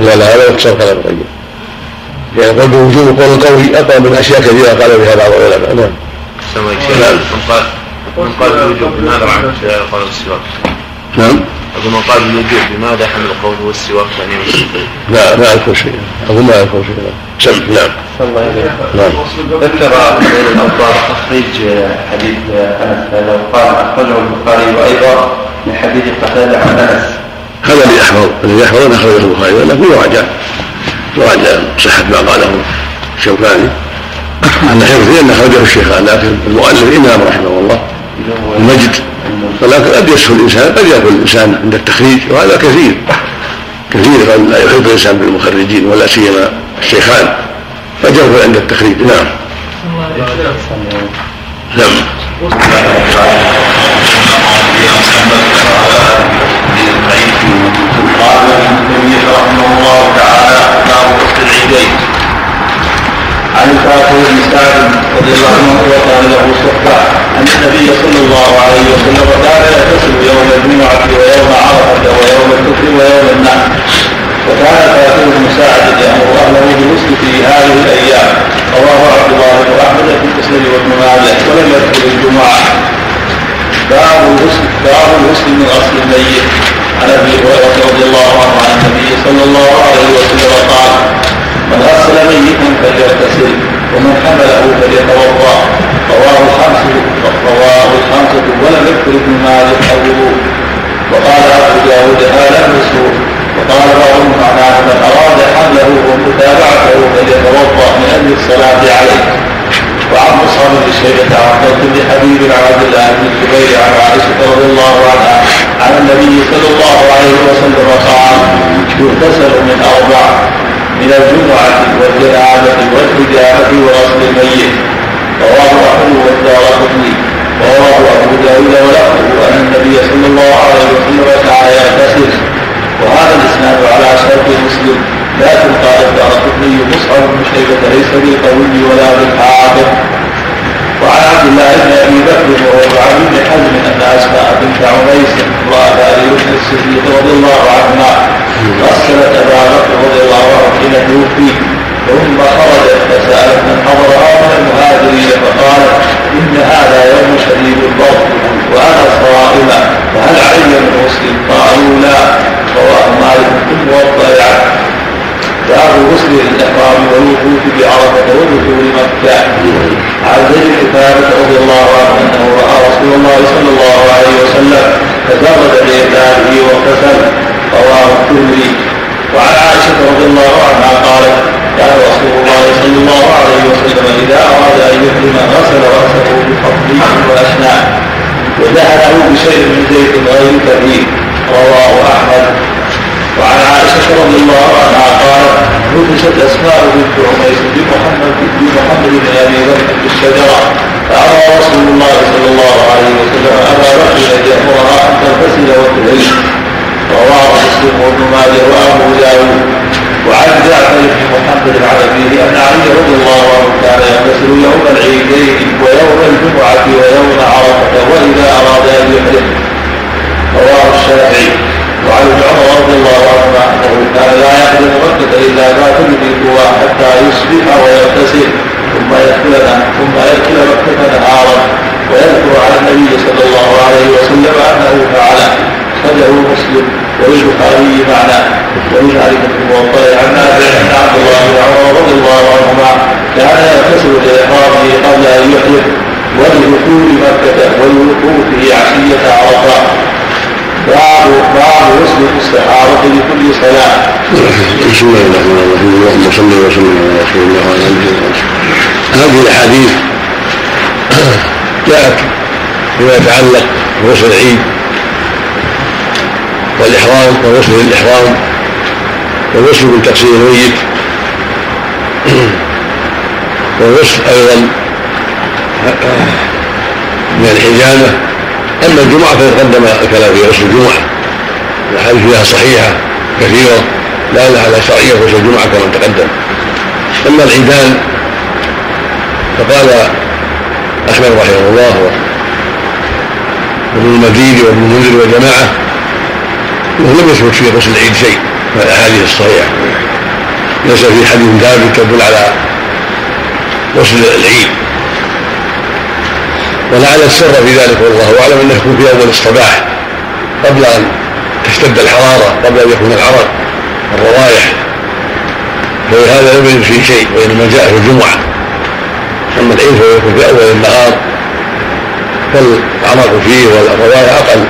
لا لا هذا يقصر كلام القيم يعني قول بوجوب قول القوي أقوى من أشياء كثيرة قال بها بعض العلماء. نعم. السلام عليكم. نعم. من قال من قال بالوجوب بماذا عن قول السواك؟ نعم. أقول من قال بالوجوب بماذا حمل قوله السواك يعني لا ما اذكر شيء. اظن ما اذكر شيء. سم نعم. نعم. ذكر سيد الأنصار تخريج حديث أنس هذا وقال أخرجه البخاري وأيضا من حديث قتادة عن أنس. هذا اللي يحفظ الذي يحفظ أخرجه البخاري ولكن يراجع يراجع صحة ما قاله الشوكاني. أن حفظه أن أخرجه الشيخان لكن المؤلف الامام رحمه الله. المجد. ولكن قد يسهو الانسان قد يقول الإنسان عند التخريج وهذا كثير. كثير قد لا يحب الإنسان بالمخرجين ولا سيما الشيخان. قد يقول عند التخريج نعم. نعم. قال ابن تيميه رحمه الله تعالى باب وقت العيدين عن الفاتح بن سعد رضي الله عنه وقال له صحبه ان النبي صلى الله عليه وسلم كان يغتسل يوم الجمعه ويوم عرفه ويوم الكفر ويوم النحر وكان الفاتح بن سعد يامر اهله بالغسل في هذه الأيام رواه عبد الله بن احمد في المسند وابن ماجه ولم يذكر الجمعه باب الغسل باب الغسل من غسل الميت عن أبي هريرة رضي الله عنه عن النبي صلى الله عليه وسلم قال من غسل ميتا فليغتسل ومن حمله فليتوضأ. رواه الخمسه رواه الخمسه ولم يذكر ابن مالك الوضوء. وقال أبو داود هذا مسروق وقال بعضهم معناه من أراد حمله ومتابعته فليتوضأ من أجل الصلاة عليه. وعن مصعب بن شيبة عن بن حبيب عن عبد الله بن الزبير عن عائشة رضي الله عنها عن النبي صلى الله عليه وسلم قال يغتسل من أربع من الجمعة والجنابة والحجامة وغسل الميت. رواه أحمد والدار ورواه أبو داود ولفظه أن النبي صلى الله عليه وسلم كان يغتسل. فيما يتعلق بغسل العيد والإحرام وغسل الإحرام والغسل من تقصير الميت والغسل أيضا من الحجامة. أما الجمعة فتقدم الكلام في غسل الجمعة. الأحاديث فيها صحيحة كثيرة لا على شرعية غسل الجمعة كما تقدم. أما العيدان فقال أحمد رحمه الله وابن المديني وابن المنذر وجماعة انه لم يثبت في غسل العيد شيء من الأحاديث الصحيحة. ليس في حديث ثابت تدل على غسل العيد. ولعل السر في ذلك والله أعلم أنه يكون في أول الصباح قبل أن تشتد الحرارة قبل أن يكون العرق الروائح. فلهذا لم يجد فيه شيء وإنما جاء في الجمعة. أما العيد فهو يكون في أول النهار. فالعرق فيه والروائح أقل.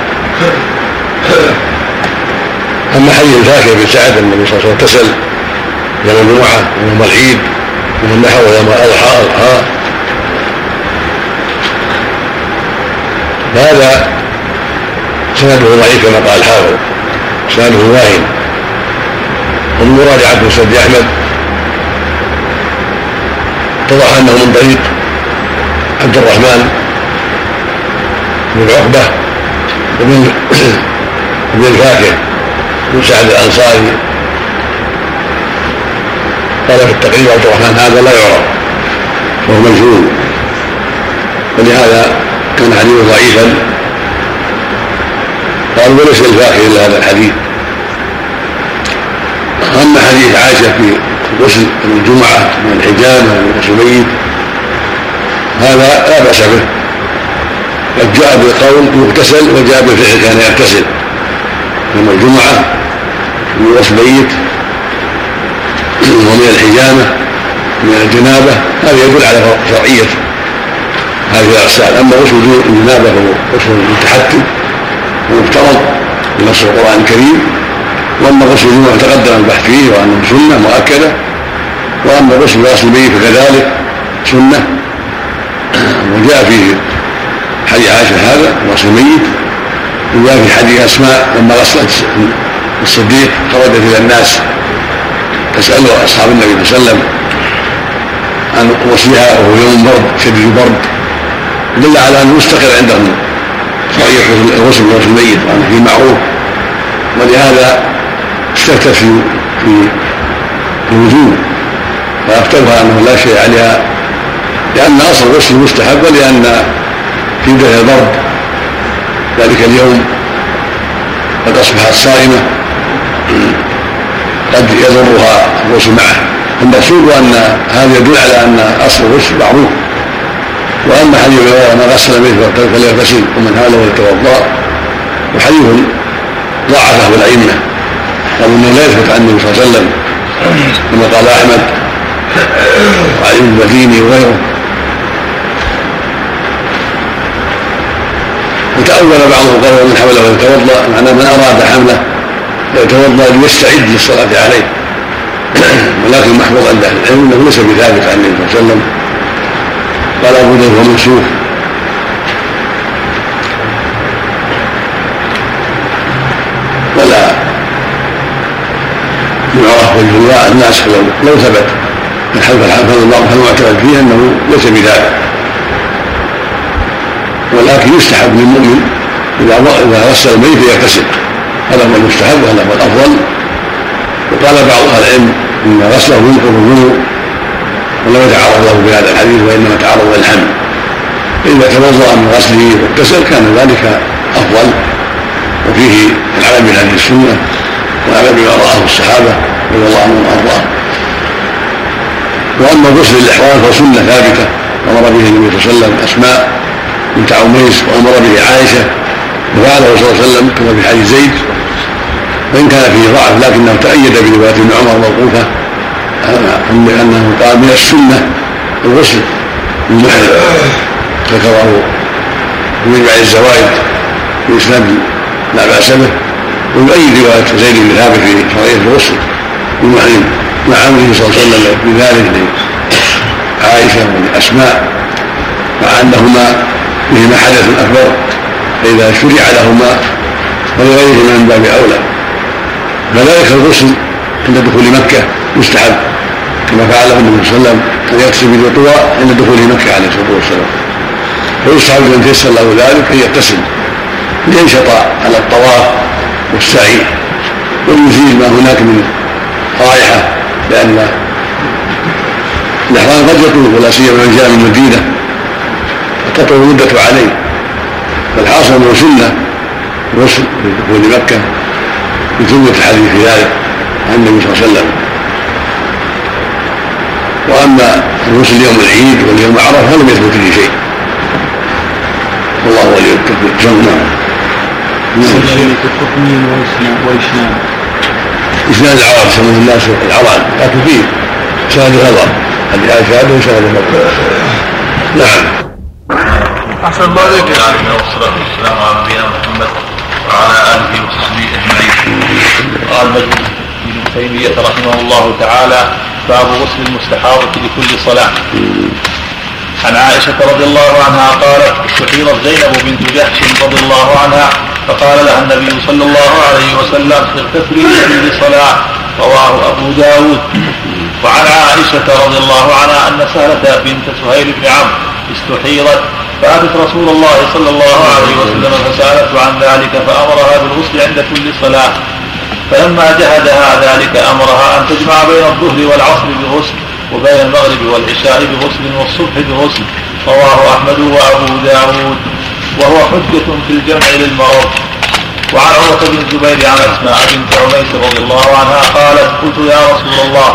أما حديث الفاكهه بن سعد النبي صلى الله عليه وسلم يوم الجمعة ويوم العيد يوم النحر ويوم الأضحى الاضحى فهذا سنده ضعيف كما قال الحافظ سنده واهن. ومن مراجعة مسند أحمد. اتضح أنه من طريق عبد الرحمن. بن عقبة ومن ابن الفاكه بن سعد الأنصاري قال في التقريب عبد الرحمن هذا لا يعرف وهو مجهول. ولهذا كان حديثه ضعيفا. قال وليس الفاخر إلا هذا الحديث. أما حديث عائشة في غسل الجمعة من الحجامه من غسل الميت هذا لا بأس به. قد جاء بالقول يغتسل وجاء بالفعل كان يغتسل. يوم الجمعة من غسل ميت ومن الحجامة من الجنابة هذا يدل على شرعية هذه الأغسال. أما غسل الجنابة فهو غسل متحتم ومفترض بنص القرآن الكريم. وأما غسل الجمعة تقدم البحث فيه وأنه سنة مؤكدة. وأما غسل غسل الميت فكذلك سنة. وجاء في حديث عائشة هذا غسل الميت وجاء في حديث أسماء لما غسلت الصديق خرجت إلى الناس تسأل أصحاب النبي صلى الله عليه وسلم عن غسلها وهو يوم برد شديد البرد دل على أنه مستقر عندهم. صحيح الغسل غسل الميت وأنه في معروف. ولهذا استفتت في في الوجوب. فافتوها أنه لا شيء عليها لأن أصل الغسل مستحب ولأن شده البرد ذلك اليوم قد أصبحت صائمة. قد يضرها الغسل معه. المقصود أن هذا يدل على أن أصل الغسل معروف. وأما حديث من غسل مثله فليغتسل ومن هاله وليتوضا وحديث ضعفه الأئمة. قالوا انه لا يثبت عن النبي صلى الله عليه وسلم كما قال أحمد وعلي المديني وغيره. وتأول بعضهم قال ومن حمله يتوضا معناه من أراد حمله يتوضا ليستعد للصلاة عليه. ولكن محفوظ عند أهل العلم أنه ليس بثابت عن النبي صلى الله عليه وسلم قال أبو ذر هو منسوخ ولا يعرف وجه الله الناس لو لو ثبت من حلف الحلف فالمعتقد فيه أنه ليس بذلك. ولكن يستحب للمؤمن إذا إذا غسل الميت يغتسل. هذا هو المستحب وهذا هو الأفضل. وقال بعض أهل العلم إن غسله ينقض الوضوء ولم يتعرض له بهذا الحديث وإنما تعرض للحمل فاذا توضأ من غسله واغتسل كان ذلك أفضل. وفيه العمل بهذه السنة والعمل بما رآه الصحابة رضي الله عنهم وارضاهم وأما غسل الإحرام فهو سنه ثابتة. أمر به النبي صلى الله عليه وسلم أسماء بنت عميس وامر به عائشة وفعله صلى الله عليه وسلم كما في حديث زيد وان كان فيه ضعف لكنه تأيد برواية ابن عمر موقوفة أنه قال من السنة الغسل المحرم ذكره في مجمع الزوائد في إسناد لا بأس به ويؤيد رواية زيد بن ثابت في شرعية الغسل المحرم مع أمره صلى الله عليه وسلم بذلك لعائشة ولأسماء مع أنهما بهما حدث أكبر فإذا شرع لهما ولغيرهما من باب أولى. كذلك الغسل عند دخول مكة مستحب كما فعله النبي صلى الله عليه وسلم أن يغتسل بالطوى عند دخول مكة عليه الصلاة والسلام. فيستحب لمن تيسر له ذلك أن يغتسل لينشط على الطواف والسعي ويزيل ما هناك من رائحة لأن الإحرام قد يطول ولا سيما من جاء من المدينة تطول المدة عليه. فالحاصل أنه سنة الغسل دخول مكة بثبوت الحديث في ذلك عن النبي صلى الله عليه وسلم. وأما الغسل يوم العيد واليوم عرفه فلم يثبت فيه شيء. والله ولي التوفيق نعم. والإشنان اسناد العرب يسمونه الناس العرب. لكن فيه شاهد غضب. حديث عائشه هذا وشاهد غضب. نعم. أحسن الله عليك والصلاة والسلام على نبينا محمد وعلى آله وصحبه أجمعين. قال مجد ابن تيمية رحمه الله تعالى باب غسل المستحاضة لكل صلاة. عن عائشة رضي الله عنها قالت استحيضت زينب بنت جحش رضي الله عنها فقال لها النبي صلى الله عليه وسلم اغتسلي لكل صلاة. رواه أبو داود. وعن عائشة رضي الله عنها أن سهلة بنت سهيل بن عمرو استحيضت فأتت رسول الله صلى الله عليه وسلم فسألته عن ذلك فأمرها بالغسل عند كل صلاة. فلما جهدها ذلك أمرها أن تجمع بين الظهر والعصر بغسل وبين المغرب والعشاء بغسل والصبح بغسل. رواه أحمد وأبو داود. وهو حجة في الجمع للمرض. وعن عروة بن الزبير عن أسماء بنت عميس رضي الله عنها قالت قلت يا رسول الله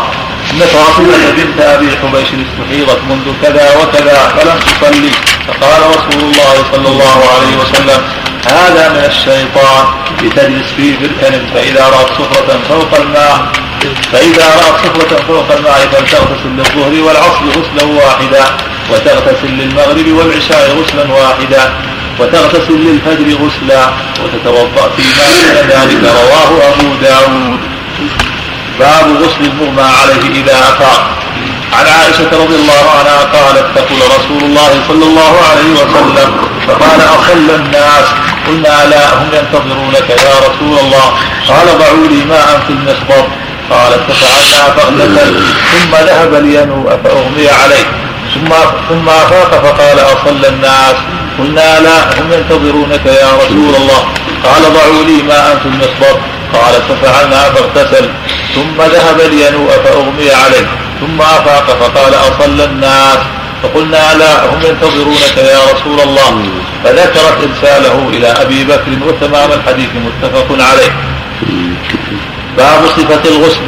إن فاطمة بنت أبي حبيش استحيضت منذ كذا وكذا فلم تصلي. فقال رسول الله صلى الله عليه وسلم هذا من الشيطان لتجلس فيه بالكنب فإذا رأت صفرة فوق الماء فإذا رأت صفرة فوق الماء فلتغتسل للظهر والعصر غسلا واحدا وتغتسل للمغرب والعشاء غسلا واحدا وتغتسل للفجر غسلا وتتوضأ فيما دون ذلك رواه أبو داود. باب غسل المغمى عليه إذا أفاق. عن عائشة رضي الله عنها قالت تقول رسول الله صلى الله عليه وسلم فقال أصلى الناس قلنا لا هم ينتظرونك يا رسول الله. قال ضعوا لي ماء في المخبر قالت ففعلنا فاغتسل ثم ذهب لينوء فأغمي عليه. ثم ثم أفاق فقال أصلى الناس قلنا لا هم ينتظرونك يا رسول الله. قال ضعوا لي ماء في المصبر قال ففعلنا فاغتسل ثم ذهب لينوء فأغمي عليه. ثم أفاق فقال أصلى الناس. فقلنا لا هم ينتظرونك يا رسول الله. فذكرت إرساله إلى أبي بكر وتمام الحديث متفق عليه. باب صفة الغسل.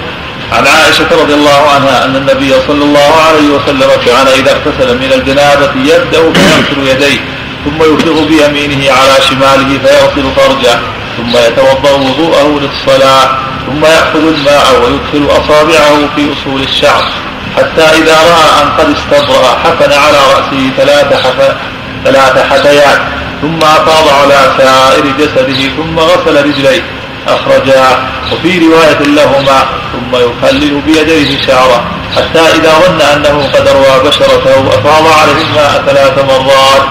عن عائشة رضي الله عنها أن النبي صلى الله عليه وسلم كان إذا اغتسل من الجنابة يبدأ فيغسل يديه ثم يفرغ بيمينه على شماله فيغسل فرجه ثم يتوضأ وضوءه للصلاة. ثم يأخذ الماء ويدخل أصابعه في أصول الشعر حتى إذا رأى أن قد استبرأ حفن على رأسه ثلاث حف... ثلاث حثيات ثم افاض على سائر جسده ثم غسل رجليه أخرجاه وفي رواية لهما ثم يخلل بيديه شعره حتى إذا ظن أنه قد روى بشرته أفاض عليه الماء ثلاث مرات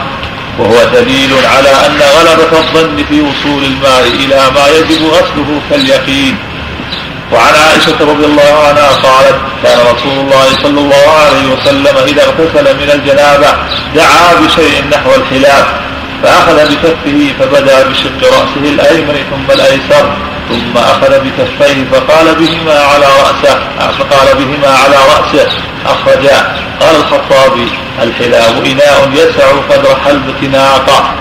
وهو دليل على أن غلبة الظن في وصول الماء إلى ما يجب غسله كاليقين. وعن عائشة رضي الله عنها قالت كان رسول الله صلى الله عليه وسلم إذا اغتسل من الجنابة دعا بشيء نحو الخلاف فأخذ بكفه فبدأ بشق رأسه الأيمن ثم الأيسر ثم أخذ بكفيه فقال بهما على رأسه فقال بهما على رأسه أخرجاه قال الخطابي الحلاب إناء يسع قدر حلبة ناقة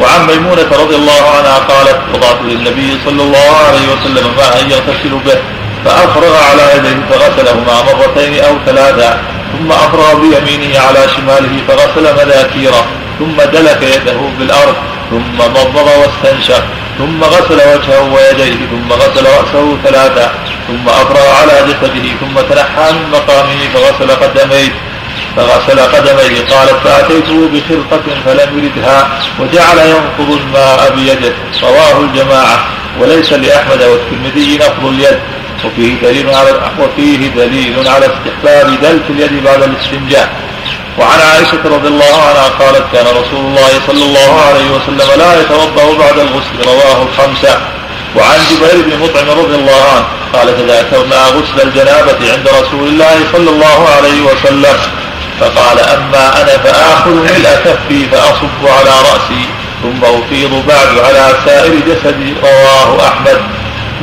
وعن ميمونة رضي الله عنها قالت وضعت للنبي صلى الله عليه وسلم ماء يغتسل به فأفرغ على يديه فغسلهما مرتين أو ثلاثا ثم أفرغ بيمينه على شماله فغسل مذاكيره ثم دلك يده بالأرض ثم مضمض واستنشق ثم غسل وجهه ويديه ثم غسل رأسه ثلاثا ثم أفرغ على جسده ثم تنحى من مقامه فغسل قدميه فغسل قدميه قالت فأتيته بخرقة فلم يردها وجعل ينقض الماء بيده. رواه الجماعة. وليس لأحمد والترمذي نقض اليد. وفيه دليل على وفيه دليل على استحباب دلك اليد بعد الاستنجاء. وعن عائشة رضي الله عنها قالت كان رسول الله صلى الله عليه وسلم لا يتوضأ بعد الغسل. رواه الخمسة. وعن جبير بن مطعم رضي الله عنه قال تذاكرنا غسل الجنابة عند رسول الله صلى الله عليه وسلم. فقال أما أنا فآخذ ملء كفي فأصب على رأسي ثم أفيض بعد على سائر جسدي رواه أحمد.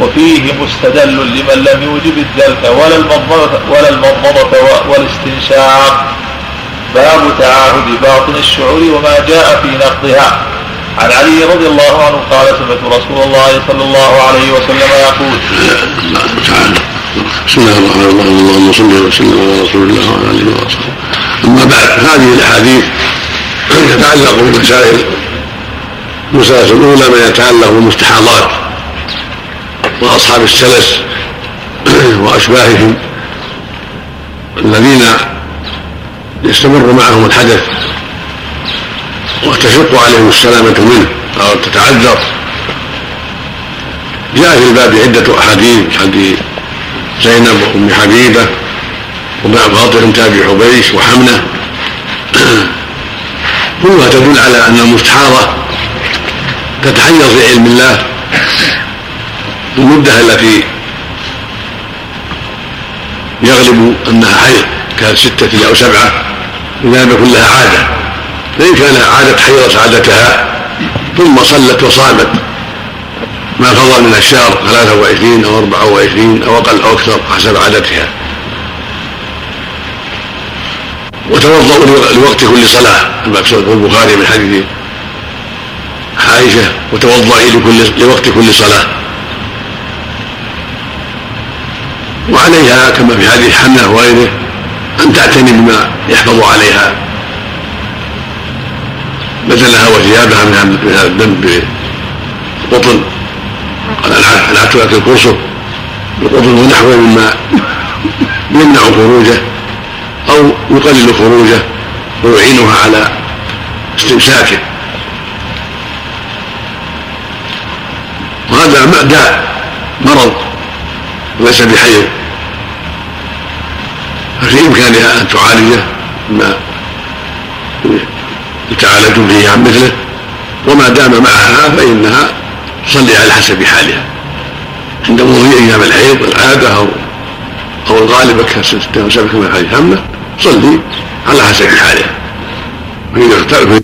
وفيه مستدل لمن لم يوجب الدلك ولا المضمضة ولا المضمضة والاستنشاق. باب تعاهد باطن الشعور وما جاء في نقضها. عن علي رضي الله عنه قال سمعت رسول الله صلى الله عليه وسلم يقول بسم الله الرحمن الرحيم. اللهم صل وسلم على رسول الله وعلى آله وصحبه. اما بعد هذه الأحاديث تتعلق بمسائل المسألة الأولى ما يتعلق بالمستحاضات وأصحاب السلس وأشباههم الذين يستمر معهم الحدث وتشق عليهم السلامة منه أو تتعذر. جاء في الباب عدة أحاديث حديث زينب وأم حبيبة ومع بنت أبي حبيش وحمنة. كلها تدل على أن المستحاضة تتحير في علم الله بالمدة التي يغلب أنها حيض كانت ستة أو سبعة إذا لم يكن لها عادة. فإن كان عادة حيضت عادتها ثم صلت وصامت ما فضل من الشهر 23 أو 24 أو أقل أو أكثر حسب عادتها. وتوضأوا لوقت كل صلاة. المقصود في البخاري من حديث عائشة وتوضئي لكل لوقت كل صلاة. وعليها كما في حديث حمله وغيره أن تعتني بما يحفظ عليها. بدنها وثيابها من هذا الذنب بالقطن العدت لك القرصه بالقطن ونحوه مما يمنع خروجه. أو يقلل خروجه ويعينها على استمساكه وهذا داء مرض وليس بحيض ففي إمكانها أن تعالجه ما يتعالج به عن مثله. وما دام معها فإنها تصلي على حسب حالها. عند مضي أيام الحيض العادة أو أو الغالبه كسبك من حديث همه صلي على حسب حالها فإذا اختلف